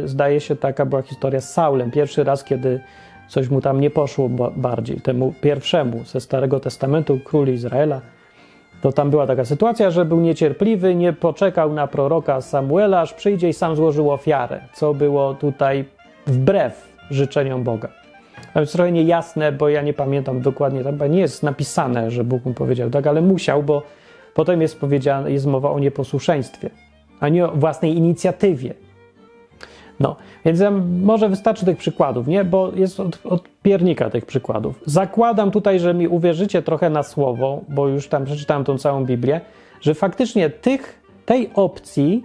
yy, zdaje się, taka była historia z Saulem. Pierwszy raz, kiedy coś mu tam nie poszło bardziej, temu pierwszemu ze Starego Testamentu, królu Izraela, to tam była taka sytuacja, że był niecierpliwy, nie poczekał na proroka Samuela, aż przyjdzie i sam złożył ofiarę, co było tutaj wbrew życzeniom Boga. To jest trochę niejasne, bo ja nie pamiętam dokładnie, tam nie jest napisane, że Bóg mu powiedział tak, ale musiał, bo potem jest, powiedziane, jest mowa o nieposłuszeństwie, a nie o własnej inicjatywie. No, więc może wystarczy tych przykładów, nie? Bo jest od, od, piernika tych przykładów. Zakładam tutaj, że mi uwierzycie trochę na słowo, bo już tam przeczytałem tą całą Biblię, że faktycznie tych, tej opcji,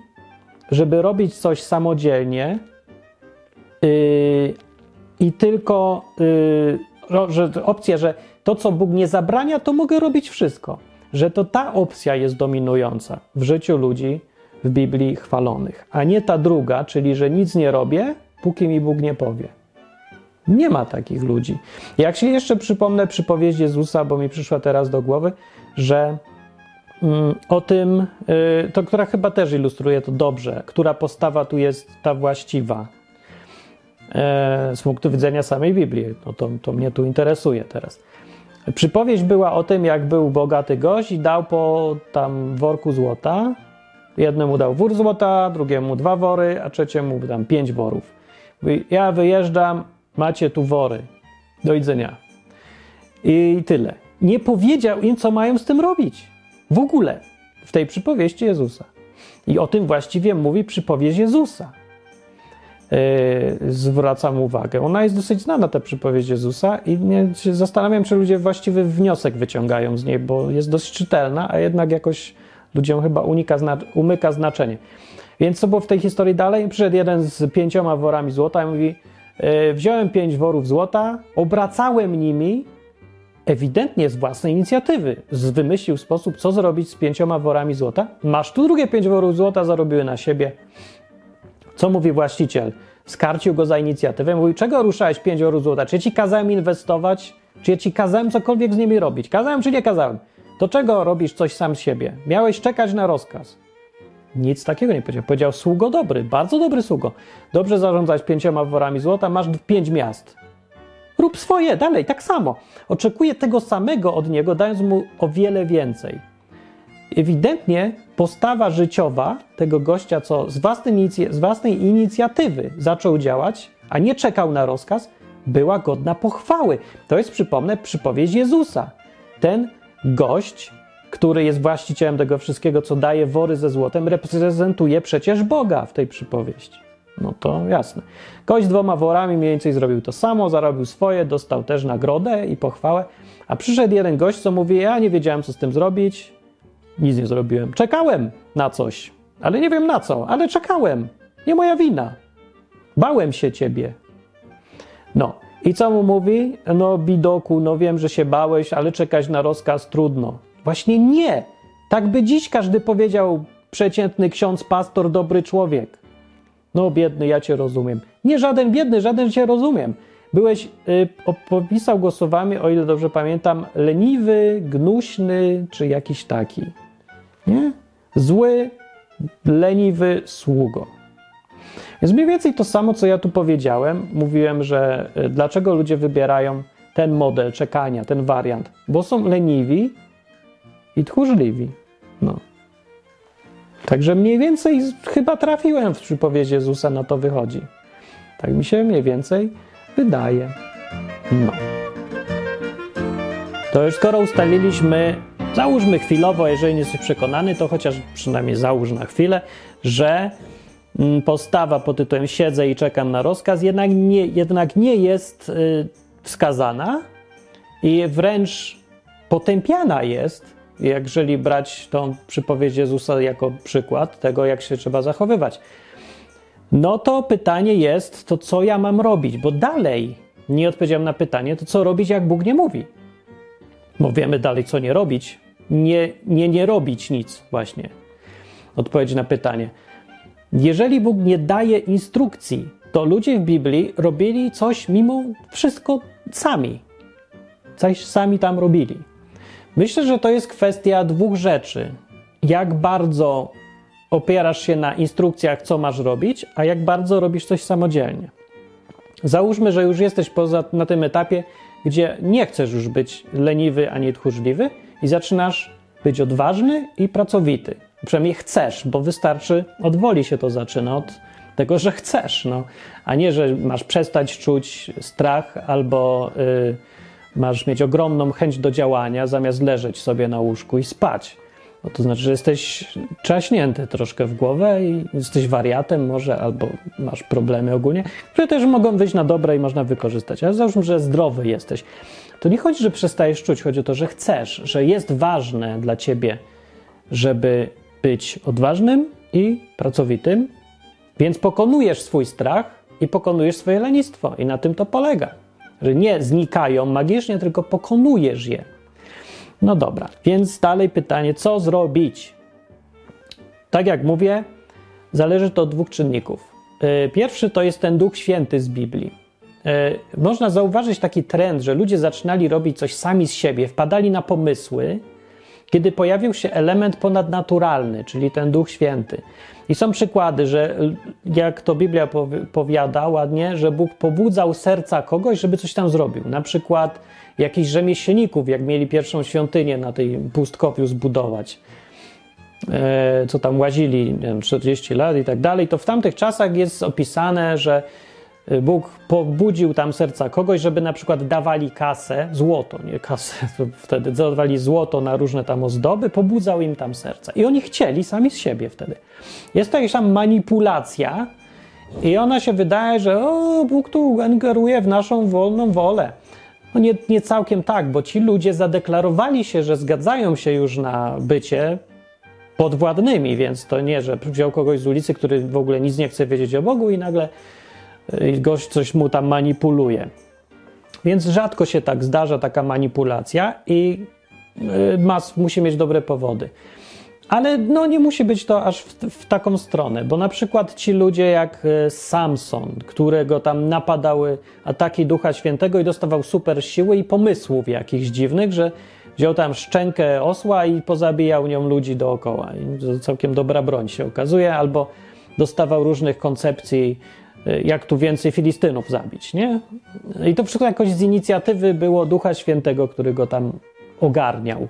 żeby robić coś samodzielnie yy, i tylko yy, że opcja, że to, co Bóg nie zabrania, to mogę robić wszystko. Że to ta opcja jest dominująca w życiu ludzi, w Biblii chwalonych, a nie ta druga, czyli że nic nie robię, póki mi Bóg nie powie. Nie ma takich ludzi. Jak się jeszcze przypomnę przypowieść Jezusa, bo mi przyszła teraz do głowy, że mm, o tym, y, to która chyba też ilustruje to dobrze, która postawa tu jest ta właściwa e, z punktu widzenia samej Biblii. No to, to mnie tu interesuje teraz. Przypowieść była o tym, jak był bogaty gość i dał po tam worku złota Jednemu dał wór złota, drugiemu dwa wory, a trzeciemu tam pięć worów. Mówi, ja wyjeżdżam, macie tu wory. Do widzenia. I tyle. Nie powiedział im, co mają z tym robić. W ogóle. W tej przypowieści Jezusa. I o tym właściwie mówi przypowieść Jezusa. Yy, zwracam uwagę. Ona jest dosyć znana, ta przypowieść Jezusa, i nie, zastanawiam, czy ludzie właściwy wniosek wyciągają z niej, bo jest dość czytelna, a jednak jakoś ludziom chyba unika, umyka znaczenie. Więc co było w tej historii dalej? Przyszedł jeden z pięcioma worami złota i mówi: e, Wziąłem pięć worów złota, obracałem nimi, ewidentnie z własnej inicjatywy. Wymyślił sposób, co zrobić z pięcioma worami złota. Masz tu drugie pięć worów złota, zarobiły na siebie. Co mówi właściciel? Skarcił go za inicjatywę. Mówi: Czego ruszałeś pięć worów złota? Czy ja ci kazałem inwestować? Czy ja ci kazałem cokolwiek z nimi robić? Kazałem czy nie kazałem? To czego robisz coś sam z siebie? Miałeś czekać na rozkaz. Nic takiego nie powiedział. Powiedział sługo dobry, bardzo dobry sługo. Dobrze zarządzać pięcioma worami złota, masz pięć miast. Rób swoje, dalej, tak samo. Oczekuję tego samego od niego, dając mu o wiele więcej. Ewidentnie postawa życiowa tego gościa, co z własnej, z własnej inicjatywy zaczął działać, a nie czekał na rozkaz, była godna pochwały. To jest, przypomnę, przypowieść Jezusa. Ten gość, który jest właścicielem tego wszystkiego, co daje wory ze złotem, reprezentuje przecież Boga w tej przypowieści. No to jasne. Gość dwoma worami mniej więcej zrobił to samo, zarobił swoje, dostał też nagrodę i pochwałę, a przyszedł jeden gość, co mówi: Ja nie wiedziałem, co z tym zrobić, nic nie zrobiłem. Czekałem na coś, ale nie wiem na co, ale czekałem. Nie moja wina. Bałem się ciebie. No, i co mu mówi? No, bidoku, no wiem, że się bałeś, ale czekać na rozkaz trudno. Właśnie nie. Tak by dziś każdy powiedział, przeciętny ksiądz, pastor, dobry człowiek. No, biedny, ja cię rozumiem. Nie żaden biedny, żaden cię rozumiem. Byłeś, y, popisał go słowami, o ile dobrze pamiętam, leniwy, gnuśny, czy jakiś taki. Nie? Zły, leniwy sługo. Jest mniej więcej to samo, co ja tu powiedziałem. Mówiłem, że e, dlaczego ludzie wybierają ten model czekania, ten wariant, bo są leniwi i tchórzliwi. No. Także mniej więcej chyba trafiłem w przypowieść Jezusa, na to wychodzi. Tak mi się mniej więcej wydaje. No. To już skoro ustaliliśmy, załóżmy chwilowo, jeżeli nie jesteś przekonany, to chociaż przynajmniej załóż na chwilę, że Mm, postawa pod tytułem siedzę i czekam na rozkaz jednak nie, jednak nie jest y, wskazana i wręcz potępiana jest, jeżeli brać tą przypowieść Jezusa jako przykład tego, jak się trzeba zachowywać. No to pytanie jest, to co ja mam robić? Bo dalej nie odpowiedziałem na pytanie, to co robić, jak Bóg nie mówi? Bo wiemy dalej, co nie robić. Nie, nie, nie robić nic, właśnie. Odpowiedź na pytanie. Jeżeli Bóg nie daje instrukcji, to ludzie w Biblii robili coś mimo wszystko sami. Coś sami tam robili. Myślę, że to jest kwestia dwóch rzeczy. Jak bardzo opierasz się na instrukcjach, co masz robić, a jak bardzo robisz coś samodzielnie. Załóżmy, że już jesteś poza, na tym etapie, gdzie nie chcesz już być leniwy ani tchórzliwy i zaczynasz być odważny i pracowity. Przynajmniej chcesz, bo wystarczy, od woli się to zaczyna, od tego, że chcesz, no, a nie, że masz przestać czuć strach albo y, masz mieć ogromną chęć do działania, zamiast leżeć sobie na łóżku i spać. No to znaczy, że jesteś czaśnięty troszkę w głowę i jesteś wariatem może, albo masz problemy ogólnie, które też mogą wyjść na dobre i można wykorzystać. Ale załóżmy, że zdrowy jesteś. To nie chodzi, że przestajesz czuć, chodzi o to, że chcesz, że jest ważne dla ciebie, żeby być odważnym i pracowitym, więc pokonujesz swój strach i pokonujesz swoje lenistwo. I na tym to polega. Że nie znikają magicznie, tylko pokonujesz je. No dobra, więc dalej pytanie, co zrobić? Tak jak mówię, zależy to od dwóch czynników. E, pierwszy to jest ten Duch Święty z Biblii. E, można zauważyć taki trend, że ludzie zaczynali robić coś sami z siebie, wpadali na pomysły, kiedy pojawił się element ponadnaturalny, czyli ten Duch Święty. I są przykłady, że jak to Biblia powiada ładnie, że Bóg pobudzał serca kogoś, żeby coś tam zrobił. Na przykład jakichś rzemieślników, jak mieli pierwszą świątynię na tej pustkowiu zbudować, e, co tam łazili wiem, 40 lat i tak dalej, to w tamtych czasach jest opisane, że Bóg pobudził tam serca kogoś, żeby na przykład dawali kasę, złoto, nie kasę, wtedy dawali złoto na różne tam ozdoby, pobudzał im tam serca. I oni chcieli sami z siebie wtedy. Jest to jakaś tam manipulacja i ona się wydaje, że o, Bóg tu ingeruje w naszą wolną wolę. No nie, nie całkiem tak, bo ci ludzie zadeklarowali się, że zgadzają się już na bycie podwładnymi, więc to nie, że wziął kogoś z ulicy, który w ogóle nic nie chce wiedzieć o Bogu i nagle y, gość coś mu tam manipuluje. Więc rzadko się tak zdarza taka manipulacja i y, mas, musi mieć dobre powody. Ale no, nie musi być to aż w, w, taką stronę, bo na przykład ci ludzie jak e, Samson, którego tam napadały ataki Ducha Świętego i dostawał super siły i pomysłów jakichś dziwnych, że wziął tam szczękę osła i pozabijał nią ludzi dookoła. I to całkiem dobra broń się okazuje, albo dostawał różnych koncepcji, jak tu więcej Filistynów zabić, nie? I to wszystko jakoś z inicjatywy było Ducha Świętego, który go tam ogarniał.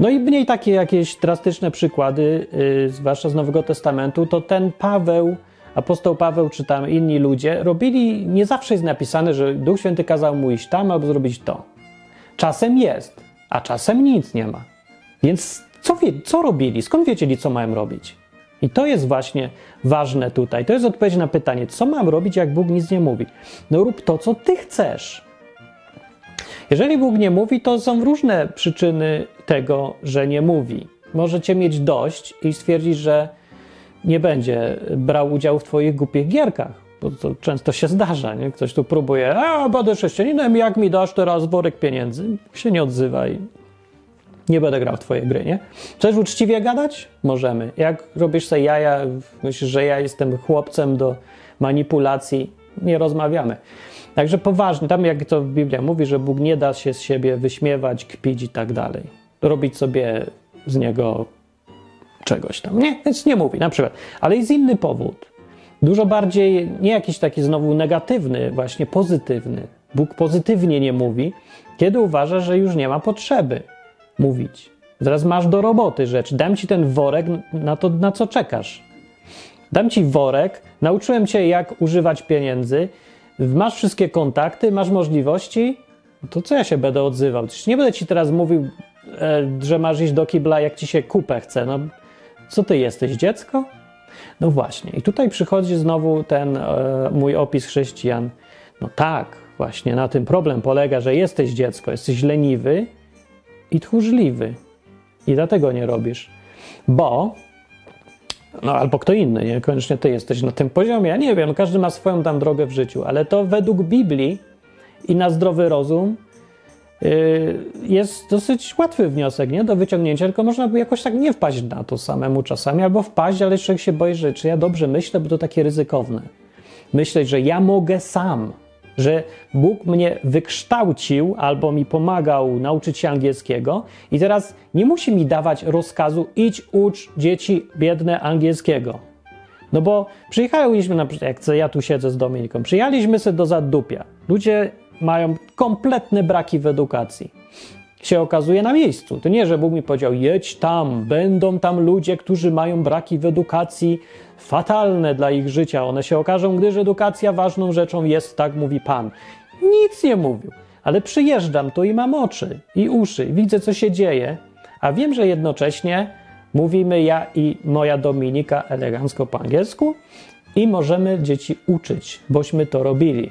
No i mniej takie jakieś drastyczne przykłady, yy, zwłaszcza z Nowego Testamentu, to ten Paweł, apostoł Paweł czy tam inni ludzie robili, nie zawsze jest napisane, że Duch Święty kazał mu iść tam albo zrobić to. Czasem jest, a czasem nic nie ma. Więc co, wie, co robili? Skąd wiedzieli, co mają robić? I to jest właśnie ważne tutaj. To jest odpowiedź na pytanie, co mam robić, jak Bóg nic nie mówi? No rób to, co ty chcesz. Jeżeli Bóg nie mówi, to są różne przyczyny tego, że nie mówi. Możecie mieć dość i stwierdzić, że nie będzie brał udziału w Twoich głupich gierkach. Bo to często się zdarza, nie? Ktoś tu próbuje, a będę chrześcijaninem, jak mi dasz teraz worek pieniędzy? Się nie odzywaj. Nie będę grał w Twoje gry, nie? Chcesz uczciwie gadać? Możemy. Jak robisz sobie jaja, myślisz, że ja jestem chłopcem do manipulacji? Nie rozmawiamy. Także poważnie, tam jak to Biblia mówi, że Bóg nie da się z siebie wyśmiewać, kpić i tak dalej. Robić sobie z niego czegoś tam. Nie, więc nie mówi na przykład. Ale jest inny powód. Dużo bardziej, nie jakiś taki znowu negatywny, właśnie pozytywny. Bóg pozytywnie nie mówi, kiedy uważa, że już nie ma potrzeby mówić. Zaraz masz do roboty rzecz. Dam ci ten worek na to, na co czekasz. Dam ci worek, nauczyłem cię, jak używać pieniędzy masz wszystkie kontakty, masz możliwości, to co ja się będę odzywał? Przecież nie będę ci teraz mówił, e, że masz iść do kibla, jak ci się kupę chce. No, co ty jesteś, dziecko? No właśnie. I tutaj przychodzi znowu ten e, mój opis chrześcijan. No tak, właśnie na tym problem polega, że jesteś dziecko, jesteś leniwy i tchórzliwy. I dlatego nie robisz. Bo no albo kto inny, niekoniecznie ty jesteś na tym poziomie. Ja nie wiem, każdy ma swoją tam drogę w życiu, ale to według Biblii i na zdrowy rozum y, jest dosyć łatwy wniosek nie? do wyciągnięcia, tylko można by jakoś tak nie wpaść na to samemu czasami, albo wpaść, ale człowiek się boi, że czy ja dobrze myślę, bo to takie ryzykowne. Myśleć, że ja mogę sam, że Bóg mnie wykształcił albo mi pomagał nauczyć się angielskiego i teraz nie musi mi dawać rozkazu idź ucz dzieci biedne angielskiego. No bo przyjechaliśmy, na przykład, jak ja tu siedzę z Dominiką, przyjechaliśmy sobie do Zadupia. Ludzie mają kompletne braki w edukacji. Się okazuje na miejscu. To nie, że Bóg mi powiedział, jedź tam, będą tam ludzie, którzy mają braki w edukacji fatalne dla ich życia. One się okażą, gdyż edukacja ważną rzeczą jest, tak mówi Pan. Nic nie mówił, ale przyjeżdżam tu i mam oczy i uszy, widzę, co się dzieje, a wiem, że jednocześnie mówimy ja i moja Dominika elegancko po angielsku i możemy dzieci uczyć, bośmy to robili.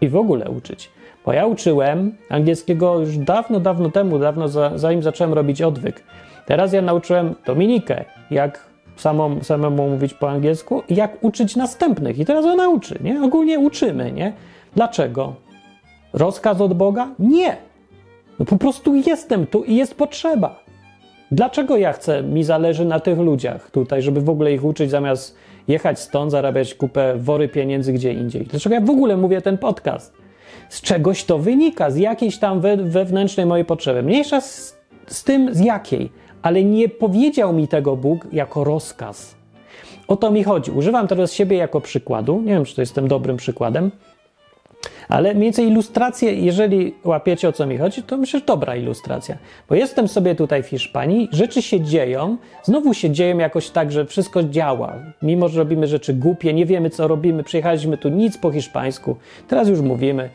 I w ogóle uczyć. Bo ja uczyłem angielskiego już dawno, dawno temu, dawno zanim zacząłem robić odwyk. Teraz ja nauczyłem Dominikę, jak samą, samemu mówić po angielsku i jak uczyć następnych. I teraz ona uczy, nie? Ogólnie uczymy, nie? Dlaczego? Rozkaz od Boga? Nie. No po prostu jestem tu i jest potrzeba. Dlaczego ja chcę, mi zależy na tych ludziach tutaj, żeby w ogóle ich uczyć, zamiast jechać stąd, zarabiać kupę wory pieniędzy gdzie indziej? Dlaczego ja w ogóle mówię ten podcast? Z czegoś to wynika, z jakiejś tam we, wewnętrznej mojej potrzeby. Mniejsza z, z tym, z jakiej ale nie powiedział mi tego Bóg jako rozkaz. O to mi chodzi. Używam teraz siebie jako przykładu. Nie wiem, czy to jestem dobrym przykładem, ale mniej więcej ilustrację, jeżeli łapiecie o co mi chodzi, to myślę, że dobra ilustracja. Bo jestem sobie tutaj w Hiszpanii, rzeczy się dzieją, znowu się dzieją jakoś tak, że wszystko działa. Mimo, że robimy rzeczy głupie, nie wiemy co robimy, przyjechaliśmy tu nic po hiszpańsku, teraz już mówimy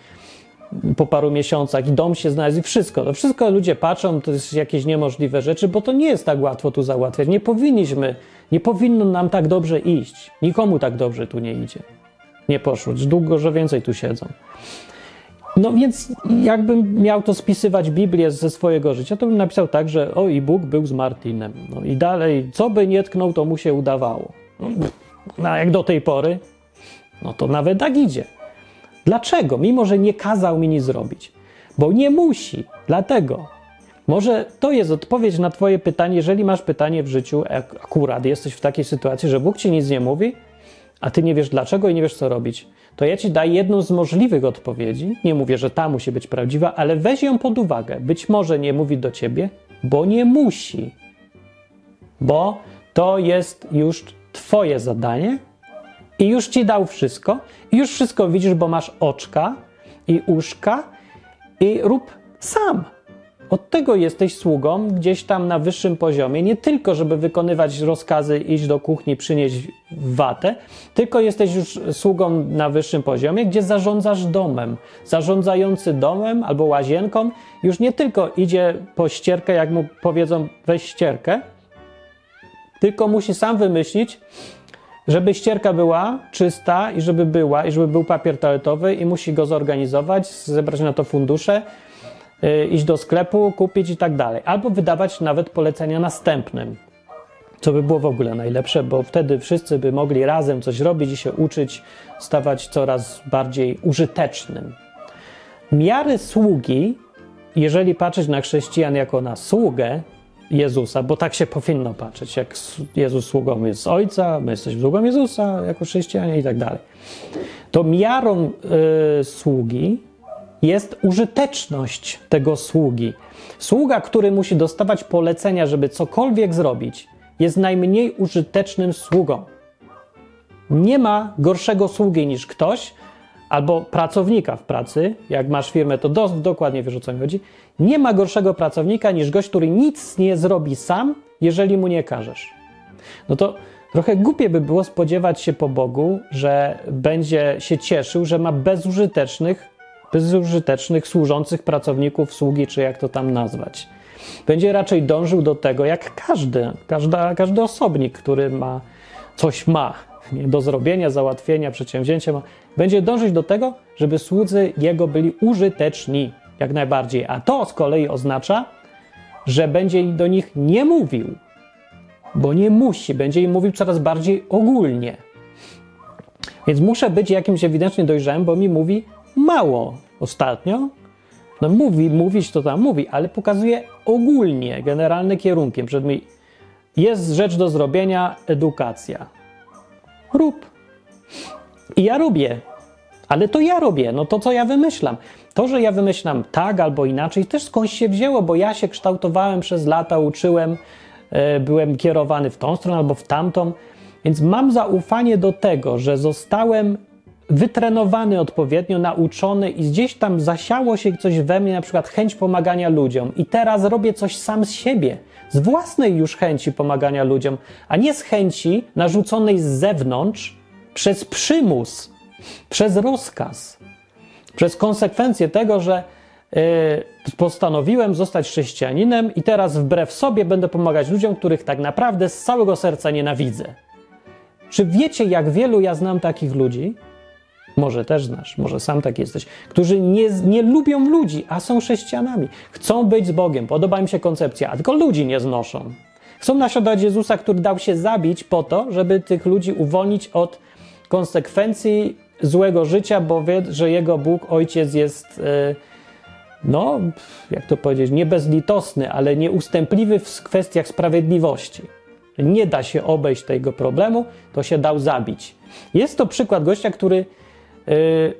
po paru miesiącach i dom się znalazł i wszystko. To wszystko ludzie patrzą, to jest jakieś niemożliwe rzeczy, bo to nie jest tak łatwo tu załatwiać. Nie powinniśmy, nie powinno nam tak dobrze iść. Nikomu tak dobrze tu nie idzie. Nie poszło. Długo, że więcej tu siedzą. No więc jakbym miał to spisywać Biblię ze swojego życia, to bym napisał tak, że o i Bóg był z Martinem. No i dalej, co by nie tknął, to mu się udawało. No, a jak do tej pory, no to nawet tak idzie. Dlaczego? Mimo, że nie kazał mi nic zrobić. Bo nie musi. Dlatego. Może to jest odpowiedź na Twoje pytanie, jeżeli masz pytanie w życiu, akurat jesteś w takiej sytuacji, że Bóg Ci nic nie mówi, a Ty nie wiesz dlaczego i nie wiesz co robić. To ja Ci daję jedną z możliwych odpowiedzi. Nie mówię, że ta musi być prawdziwa, ale weź ją pod uwagę. Być może nie mówi do Ciebie, bo nie musi. Bo to jest już Twoje zadanie, i już ci dał wszystko, i już wszystko widzisz, bo masz oczka i uszka, i rób sam. Od tego jesteś sługą gdzieś tam na wyższym poziomie, nie tylko, żeby wykonywać rozkazy, iść do kuchni, przynieść watę, tylko jesteś już sługą na wyższym poziomie, gdzie zarządzasz domem. Zarządzający domem albo łazienką już nie tylko idzie po ścierkę, jak mu powiedzą weź ścierkę, tylko musi sam wymyślić, żeby ścierka była czysta i żeby była, i żeby był papier toaletowy i musi go zorganizować, zebrać na to fundusze, yy, iść do sklepu, kupić i tak dalej. Albo wydawać nawet polecenia następnym, co by było w ogóle najlepsze, bo wtedy wszyscy by mogli razem coś robić i się uczyć, stawać coraz bardziej użytecznym. Miary sługi, jeżeli patrzeć na chrześcijan jako na sługę, Jezusa, bo tak się powinno patrzeć, jak Jezus sługą jest Ojca, my jesteśmy sługą Jezusa jako chrześcijanie i tak dalej. To miarą y, sługi jest użyteczność tego sługi. Sługa, który musi dostawać polecenia, żeby cokolwiek zrobić, jest najmniej użytecznym sługą. Nie ma gorszego sługi niż ktoś, albo pracownika w pracy, jak masz firmę, to do, dokładnie wiesz o co mi chodzi, nie ma gorszego pracownika niż gość, który nic nie zrobi sam, jeżeli mu nie każesz. No to trochę głupie by było spodziewać się po Bogu, że będzie się cieszył, że ma bezużytecznych, bezużytecznych służących pracowników, sługi, czy jak to tam nazwać. Będzie raczej dążył do tego, jak każdy, każda, każdy osobnik, który ma coś ma, do zrobienia, załatwienia, przedsięwzięcia, będzie dążyć do tego, żeby słudzy jego byli użyteczni jak najbardziej. A to z kolei oznacza, że będzie do nich nie mówił, bo nie musi, będzie im mówił coraz bardziej ogólnie. Więc muszę być jakimś ewidentnie dojrzałym, bo mi mówi mało. ostatnio, no mówi, mówić to tam mówi, ale pokazuje ogólnie, generalnym kierunkiem. Przed mi jest rzecz do zrobienia, edukacja. Rób. I ja robię. Ale to ja robię, no to co ja wymyślam. To, że ja wymyślam tak albo inaczej, też skądś się wzięło, bo ja się kształtowałem przez lata, uczyłem, e, byłem kierowany w tą stronę albo w tamtą, więc mam zaufanie do tego, że zostałem wytrenowany odpowiednio, nauczony i gdzieś tam zasiało się coś we mnie, na przykład chęć pomagania ludziom, i teraz robię coś sam z siebie, z własnej już chęci pomagania ludziom, a nie z chęci narzuconej z zewnątrz przez przymus, przez rozkaz, przez konsekwencje tego, że yy, postanowiłem zostać chrześcijaninem i teraz wbrew sobie będę pomagać ludziom, których tak naprawdę z całego serca nienawidzę. Czy wiecie, jak wielu ja znam takich ludzi? Może też znasz, może sam tak jesteś, którzy nie, nie lubią ludzi, a są chrześcijanami. Chcą być z Bogiem, podoba im się koncepcja, a tylko ludzi nie znoszą. Chcą naśladować Jezusa, który dał się zabić po to, żeby tych ludzi uwolnić od konsekwencji złego życia, bo wie, że jego Bóg, Ojciec jest, e, no, jak to powiedzieć, nie bezlitosny, ale nieustępliwy w kwestiach sprawiedliwości. Nie da się obejść tego problemu, to się dał zabić. Jest to przykład gościa, który e,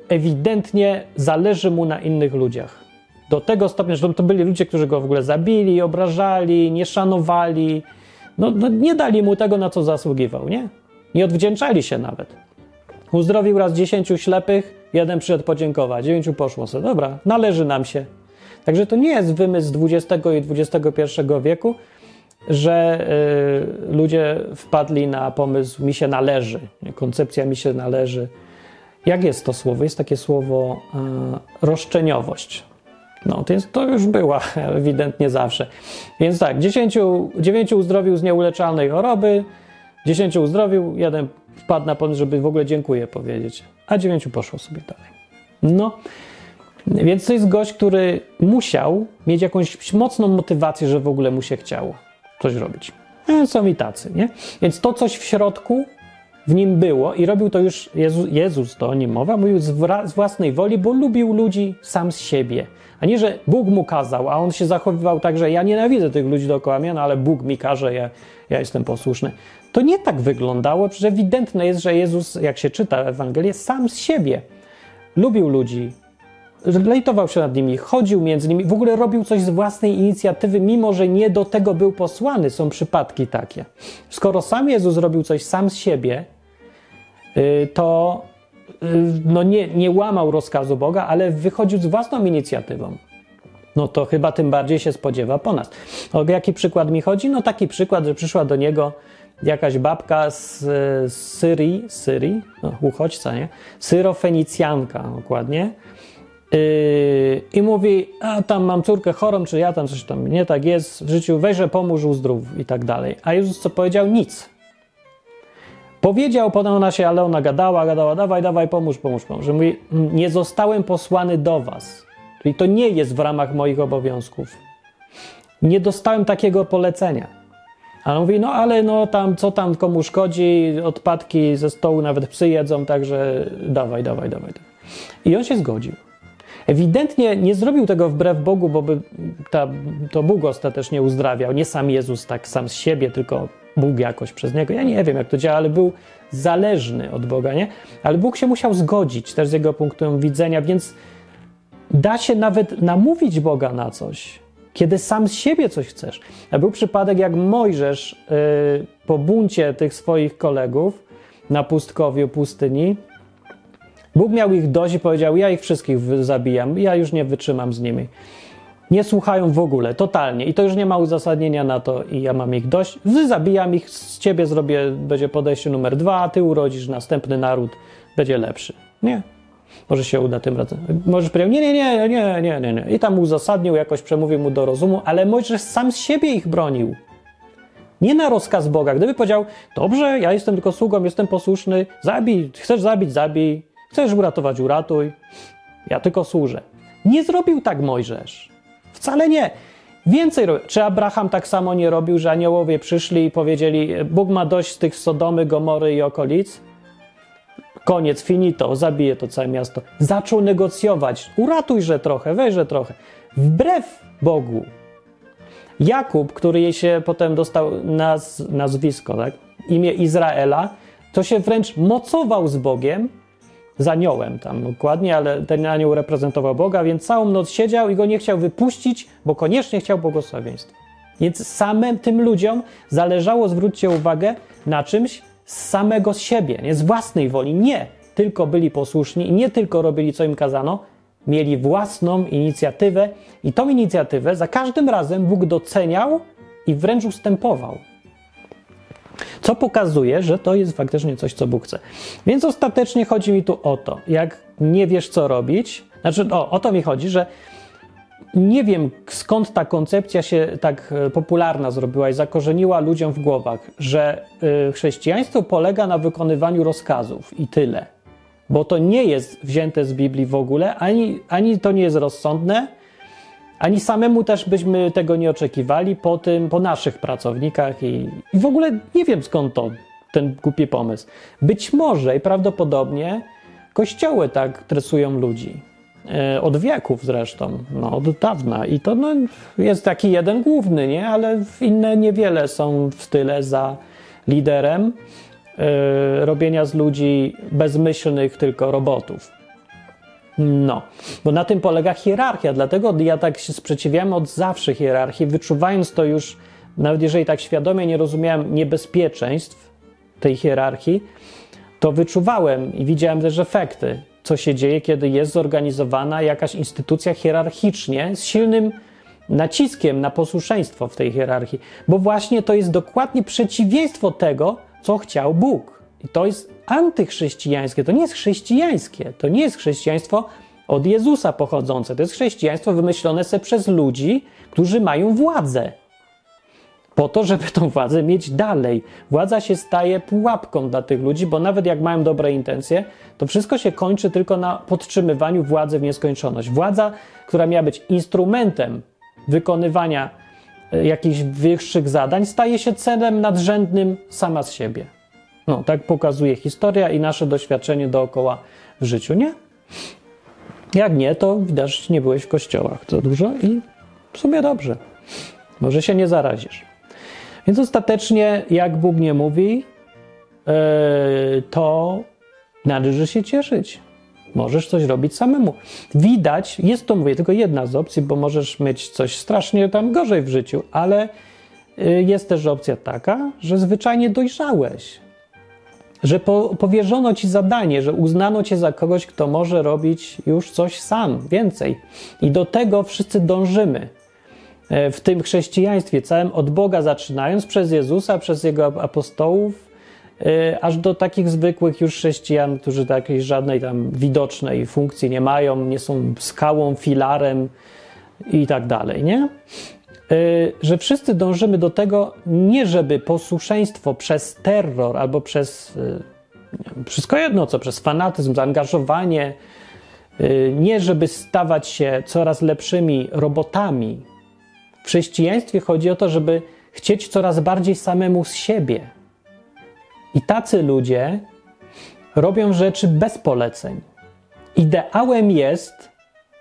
ewidentnie zależy mu na innych ludziach. Do tego stopnia, że to byli ludzie, którzy go w ogóle zabili, obrażali, nie szanowali. No, no nie dali mu tego, na co zasługiwał, nie? Nie odwdzięczali się nawet. Uzdrowił raz dziesięciu ślepych, jeden przyszedł podziękować, dziewięciu poszło sobie. Dobra, należy nam się. Także to nie jest wymysł XX i XXI wieku, że y, ludzie wpadli na pomysł mi się należy, koncepcja mi się należy. Jak jest to słowo? Jest takie słowo y, roszczeniowość. No, to, jest, to już była ewidentnie zawsze. Więc tak, dziesięciu, dziewięciu uzdrowił z nieuleczalnej choroby, dziesięciu uzdrowił, jeden wpadł na pomysł, żeby w ogóle dziękuję powiedzieć, a dziewięciu poszło sobie dalej. No, więc to jest gość, który musiał mieć jakąś mocną motywację, że w ogóle mu się chciało coś robić. E, są i tacy, nie? Więc to coś w środku w nim było i robił to już Jezus, Jezus to o nim mowa, mówił z, z własnej woli, bo lubił ludzi sam z siebie. A nie, że Bóg mu kazał, a on się zachowywał tak, że ja nienawidzę tych ludzi dookoła mnie, no ale Bóg mi każe, ja, ja jestem posłuszny. To nie tak wyglądało, przecież ewidentne jest, że Jezus, jak się czyta Ewangelię, sam z siebie lubił ludzi, lejtował się nad nimi, chodził między nimi, w ogóle robił coś z własnej inicjatywy, mimo że nie do tego był posłany. Są przypadki takie. Skoro sam Jezus robił coś sam z siebie, y, to y, no nie, nie łamał rozkazu Boga, ale wychodził z własną inicjatywą. No to chyba tym bardziej się spodziewa po nas. O jaki przykład mi chodzi? No taki przykład, że przyszła do niego jakaś babka z, z Syrii, Syrii, no, uchodźca, nie? Syrofenicjanka dokładnie. Yy, I mówi, a tam mam córkę chorą, czy ja tam coś tam nie tak jest w życiu, weźże pomóż, uzdrów i tak dalej. A Jezus co powiedział? Nic. Powiedział, potem ona się, ale ona gadała, gadała, dawaj, dawaj, pomóż, pomóż, pomóż. Że mówi, nie zostałem posłany do was. Czyli to nie jest w ramach moich obowiązków. Nie dostałem takiego polecenia. A on mówi, no ale no tam, co tam komu szkodzi, odpadki ze stołu nawet psy jedzą, także dawaj, dawaj, dawaj. I on się zgodził. Ewidentnie nie zrobił tego wbrew Bogu, bo by ta, to Bóg ostatecznie uzdrawiał. Nie sam Jezus tak sam z siebie, tylko Bóg jakoś przez niego. Ja nie wiem, jak to działa, ale był zależny od Boga, nie? Ale Bóg się musiał zgodzić też z jego punktu widzenia, więc da się nawet namówić Boga na coś kiedy sam z siebie coś chcesz. A był przypadek, jak Mojżesz yy, po buncie tych swoich kolegów na pustkowiu pustyni, Bóg miał ich dość i powiedział: Ja ich wszystkich zabijam, ja już nie wytrzymam z nimi. Nie słuchają w ogóle, totalnie. I to już nie ma uzasadnienia na to, i ja mam ich dość. Zabijam ich, z ciebie zrobię, będzie podejście numer dwa, ty urodzisz następny naród, będzie lepszy. Nie. Może się uda tym razem. Możesz powiedzieć, nie, nie, nie, nie, nie, nie, nie. I tam uzasadnił, jakoś przemówił mu do rozumu, ale Mojżesz sam z siebie ich bronił. Nie na rozkaz Boga. Gdyby powiedział, dobrze, ja jestem tylko sługą, jestem posłuszny, zabij, chcesz zabić, zabij, chcesz uratować, uratuj, ja tylko służę. Nie zrobił tak Mojżesz. Wcale nie. Więcej robił. Czy Abraham tak samo nie robił, że aniołowie przyszli i powiedzieli, Bóg ma dość z tych Sodomy, Gomory i okolic? Koniec, finito, zabije to całe miasto. Zaczął negocjować, uratujże trochę, weźże trochę. Wbrew Bogu. Jakub, który jej się potem dostał naz, nazwisko, tak? imię Izraela, to się wręcz mocował z Bogiem, z aniołem tam dokładnie, ale ten anioł reprezentował Boga, więc całą noc siedział i go nie chciał wypuścić, bo koniecznie chciał błogosławieństwa. Więc samym tym ludziom zależało, zwróćcie uwagę, na czymś z samego siebie, nie z własnej woli. Nie, tylko byli posłuszni i nie tylko robili, co im kazano, mieli własną inicjatywę i tą inicjatywę za każdym razem Bóg doceniał i wręcz ustępował. Co pokazuje, że to jest faktycznie coś, co Bóg chce. Więc ostatecznie chodzi mi tu o to, jak nie wiesz, co robić, znaczy o, o to mi chodzi, że nie wiem skąd ta koncepcja się tak e, popularna zrobiła i zakorzeniła ludziom w głowach, że e, chrześcijaństwo polega na wykonywaniu rozkazów i tyle. Bo to nie jest wzięte z Biblii w ogóle, ani, ani to nie jest rozsądne, ani samemu też byśmy tego nie oczekiwali po tym, po naszych pracownikach i, i w ogóle nie wiem skąd to, ten głupi pomysł. Być może i prawdopodobnie kościoły tak tresują ludzi. E, od wieków zresztą, no, od dawna. I to no, jest taki jeden główny, nie? ale inne niewiele są w tyle za liderem yy, robienia z ludzi bezmyślnych tylko robotów. No, bo na tym polega hierarchia, dlatego ja tak się sprzeciwiałem od zawsze hierarchii, wyczuwając to już, nawet jeżeli tak świadomie nie rozumiałem niebezpieczeństw tej hierarchii, to wyczuwałem i widziałem też efekty, co się dzieje, kiedy jest zorganizowana jakaś instytucja hierarchicznie z silnym naciskiem na posłuszeństwo w tej hierarchii, bo właśnie to jest dokładnie przeciwieństwo tego, co chciał Bóg. I to jest antychrześcijańskie, to nie jest chrześcijańskie, to nie jest chrześcijaństwo od Jezusa pochodzące, to jest chrześcijaństwo wymyślone se przez ludzi, którzy mają władzę. Po to, żeby tą władzę mieć dalej. Władza się staje pułapką dla tych ludzi, bo nawet jak mają dobre intencje, to wszystko się kończy tylko na podtrzymywaniu władzy w nieskończoność. Władza, która miała być instrumentem wykonywania e, jakichś wyższych zadań, staje się celem nadrzędnym sama z siebie. No, tak pokazuje historia i nasze doświadczenie dookoła w życiu, nie? Jak nie, to widać, nie byłeś w kościołach za dużo i w sumie dobrze. Może się nie zarazisz. Więc ostatecznie, jak Bóg nie mówi, e, to należy się cieszyć. Możesz coś robić samemu. Widać, jest to, mówię, tylko jedna z opcji, bo możesz mieć coś strasznie tam gorzej w życiu, ale e, jest też opcja taka, że zwyczajnie dojrzałeś że po, powierzono ci zadanie, że uznano cię za kogoś, kto może robić już coś sam, więcej. I do tego wszyscy dążymy. E, w tym chrześcijaństwie całym od Boga zaczynając, przez Jezusa, przez Jego apostołów, e, aż do takich zwykłych już chrześcijan, którzy takiej żadnej tam widocznej funkcji nie mają, nie są skałą, filarem i tak dalej, nie? Y, że wszyscy dążymy do tego, nie żeby posłuszeństwo przez terror albo przez wszystko jedno, co przez fanatyzm, zaangażowanie, nie żeby stawać się coraz lepszymi robotami. W chrześcijaństwie chodzi o to, żeby chcieć coraz bardziej samemu z siebie. I tacy ludzie robią rzeczy bez poleceń. Ideałem jest,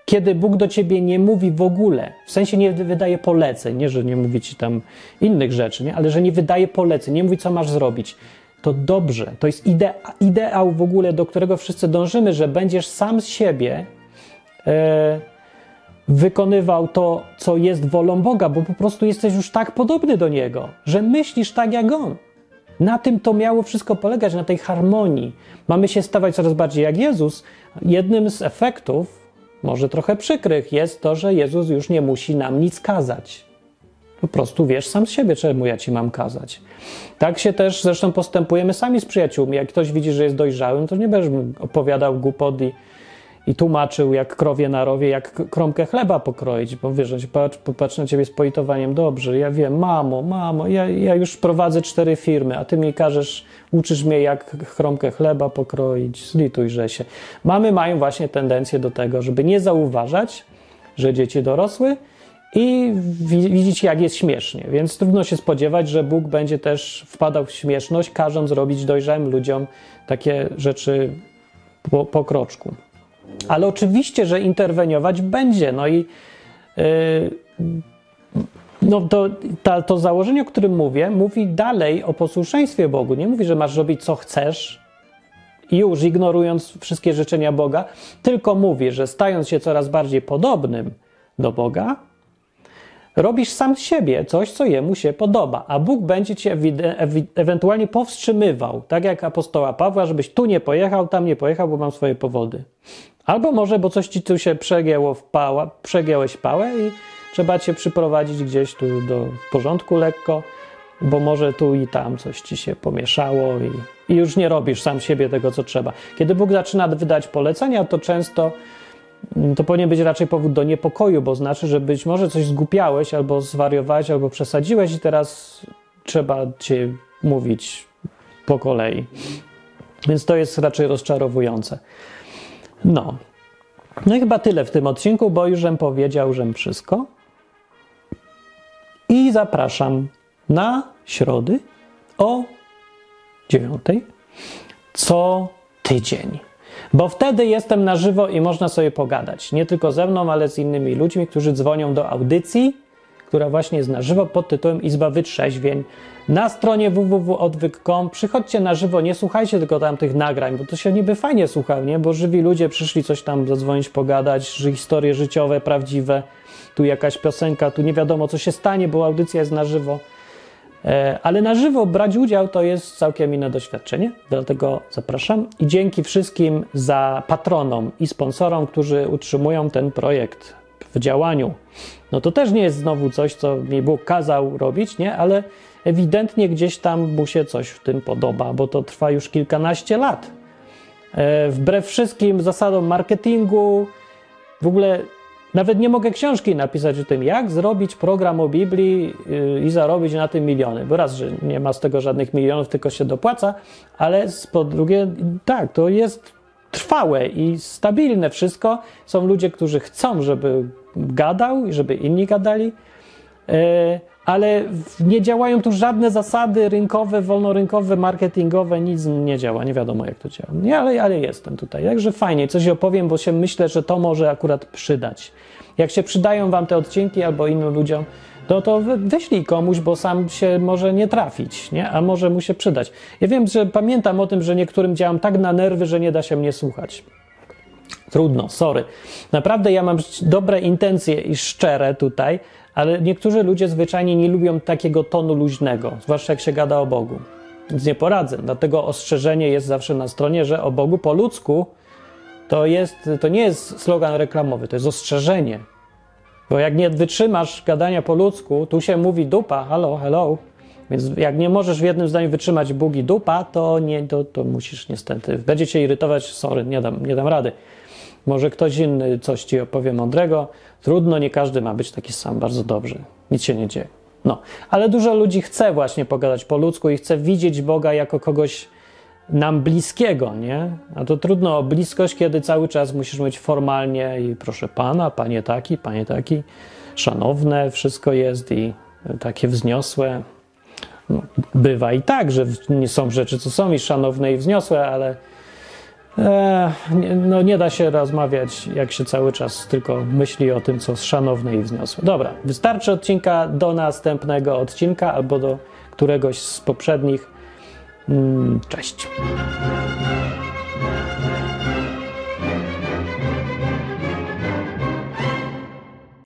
kiedy Bóg do ciebie nie mówi w ogóle, w sensie nie wydaje poleceń, nie, że nie mówi ci tam innych rzeczy, nie? ale że nie wydaje poleceń, nie mówi, co masz zrobić, to dobrze. To jest idea, ideał w ogóle, do którego wszyscy dążymy, że będziesz sam z siebie e, wykonywał to, co jest wolą Boga, bo po prostu jesteś już tak podobny do Niego, że myślisz tak jak On. Na tym to miało wszystko polegać, na tej harmonii. Mamy się stawać coraz bardziej jak Jezus. Jednym z efektów może trochę przykrych, jest to, że Jezus już nie musi nam nic kazać. Po prostu wiesz sam z siebie, czemu ja ci mam kazać. Tak się też zresztą postępujemy sami z przyjaciółmi. Jak ktoś widzi, że jest dojrzałym, to nie będziesz opowiadał głupot i, i tłumaczył jak krowie na rowie, jak kromkę chleba pokroić, bo wiesz, się popatrzy na ciebie z politowaniem, dobrze, ja wiem, mamo, mamo, ja, ja już prowadzę cztery firmy, a ty mi każesz, uczysz mnie jak chromkę chleba pokroić, zlitujże się. Mamy mają właśnie tendencję do tego, żeby nie zauważać, że dzieci dorosły i widzieć, jak jest śmiesznie. Więc trudno się spodziewać, że Bóg będzie też wpadał w śmieszność, każąc robić dojrzałym ludziom takie rzeczy po, po kroczku. Ale oczywiście, że interweniować będzie. No i yy, no to, ta, to założenie, o którym mówię, mówi dalej o posłuszeństwie Bogu. Nie mówi, że masz robić co chcesz, już ignorując wszystkie życzenia Boga, tylko mówi, że stając się coraz bardziej podobnym do Boga, robisz sam siebie coś, co jemu się podoba, a Bóg będzie cię ewentualnie powstrzymywał, tak jak apostoła Pawła, żebyś tu nie pojechał, tam nie pojechał, bo mam swoje powody. Albo może, bo coś ci tu się przegięło w pała, przegięłeś pałę i trzeba cię przyprowadzić gdzieś tu do porządku lekko, bo może tu i tam coś ci się pomieszało i, i już nie robisz sam siebie tego, co trzeba. Kiedy Bóg zaczyna wydać polecenia, to często mm, to powinien być raczej powód do niepokoju, bo znaczy, że być może coś zgupiałeś, albo zwariowałeś, albo przesadziłeś i teraz trzeba cię mówić po kolei. Więc to jest raczej rozczarowujące. No. No i chyba tyle w tym odcinku, bo już powiedział, że wszystko. I zapraszam na środy o dziewiątej co tydzień. Bo wtedy jestem na żywo i można sobie pogadać. Nie tylko ze mną, ale z innymi ludźmi, którzy dzwonią do audycji, która właśnie jest na żywo pod tytułem Izba Wytrzeźwień. Na stronie www.odwyk.com przychodźcie na żywo, nie słuchajcie tylko tam tych nagrań, bo to się niby fajnie słucha, nie? Bo żywi ludzie przyszli coś tam zadzwonić, pogadać, historie życiowe, prawdziwe. Tu jakaś piosenka, tu nie wiadomo co się stanie, bo audycja jest na żywo. E, ale na żywo brać udział to jest całkiem inne doświadczenie, dlatego zapraszam. I dzięki wszystkim za patronom i sponsorom, którzy utrzymują ten projekt w działaniu. No to też nie jest znowu coś, co mi Bóg kazał robić, nie? Ale ewidentnie gdzieś tam mu się coś w tym podoba, bo to trwa już kilkanaście lat. E, wbrew wszystkim zasadom marketingu, w ogóle nawet nie mogę książki napisać o tym, jak zrobić program o Biblii y, i zarobić na tym miliony. Bo raz, że nie ma z tego żadnych milionów, tylko się dopłaca, ale po drugie, tak, to jest trwałe i stabilne wszystko. Są ludzie, którzy chcą, żeby gadał i żeby inni gadali. Y, ale nie działają tu żadne zasady rynkowe, wolnorynkowe, marketingowe, nic nie działa, nie wiadomo jak to działa. Nie, ale, ale jestem tutaj, także fajnie, coś opowiem, bo się myślę, że to może akurat przydać. Jak się przydają Wam te odcinki albo innym ludziom, to, to wyślij komuś, bo sam się może nie trafić, nie? a może mu się przydać. Ja wiem, że pamiętam o tym, że niektórym działam tak na nerwy, że nie da się mnie słuchać. Trudno, sorry. Naprawdę ja mam dobre intencje i szczere tutaj, ale niektórzy ludzie zwyczajnie nie lubią takiego tonu luźnego, zwłaszcza jak się gada o Bogu. Więc nie poradzę. Dlatego ostrzeżenie jest zawsze na stronie, że o Bogu po ludzku to, jest, to nie jest slogan reklamowy, to jest ostrzeżenie. Bo jak nie wytrzymasz gadania po ludzku, tu się mówi dupa, hello, hello. Więc jak nie możesz w jednym zdaniu wytrzymać Bóg i dupa, to, nie, to, to musisz niestety. Będzie cię irytować, sorry, nie dam, nie dam rady. Może ktoś inny coś ci opowie mądrego. Trudno, nie każdy ma być taki sam, bardzo dobrze. Nic się nie dzieje. No, ale dużo ludzi chce właśnie pogadać po ludzku i chce widzieć Boga jako kogoś nam bliskiego, nie? A to trudno o bliskość, kiedy cały czas musisz mieć formalnie i proszę pana, panie taki, panie taki, szanowne wszystko jest i takie wzniosłe. No, bywa i tak, że są rzeczy, co są i szanowne i wzniosłe, ale no nie da się rozmawiać, jak się cały czas tylko myśli o tym, co szanowne i wzniosłe. Dobra, wystarczy odcinka do następnego odcinka albo do któregoś z poprzednich. Mm, cześć.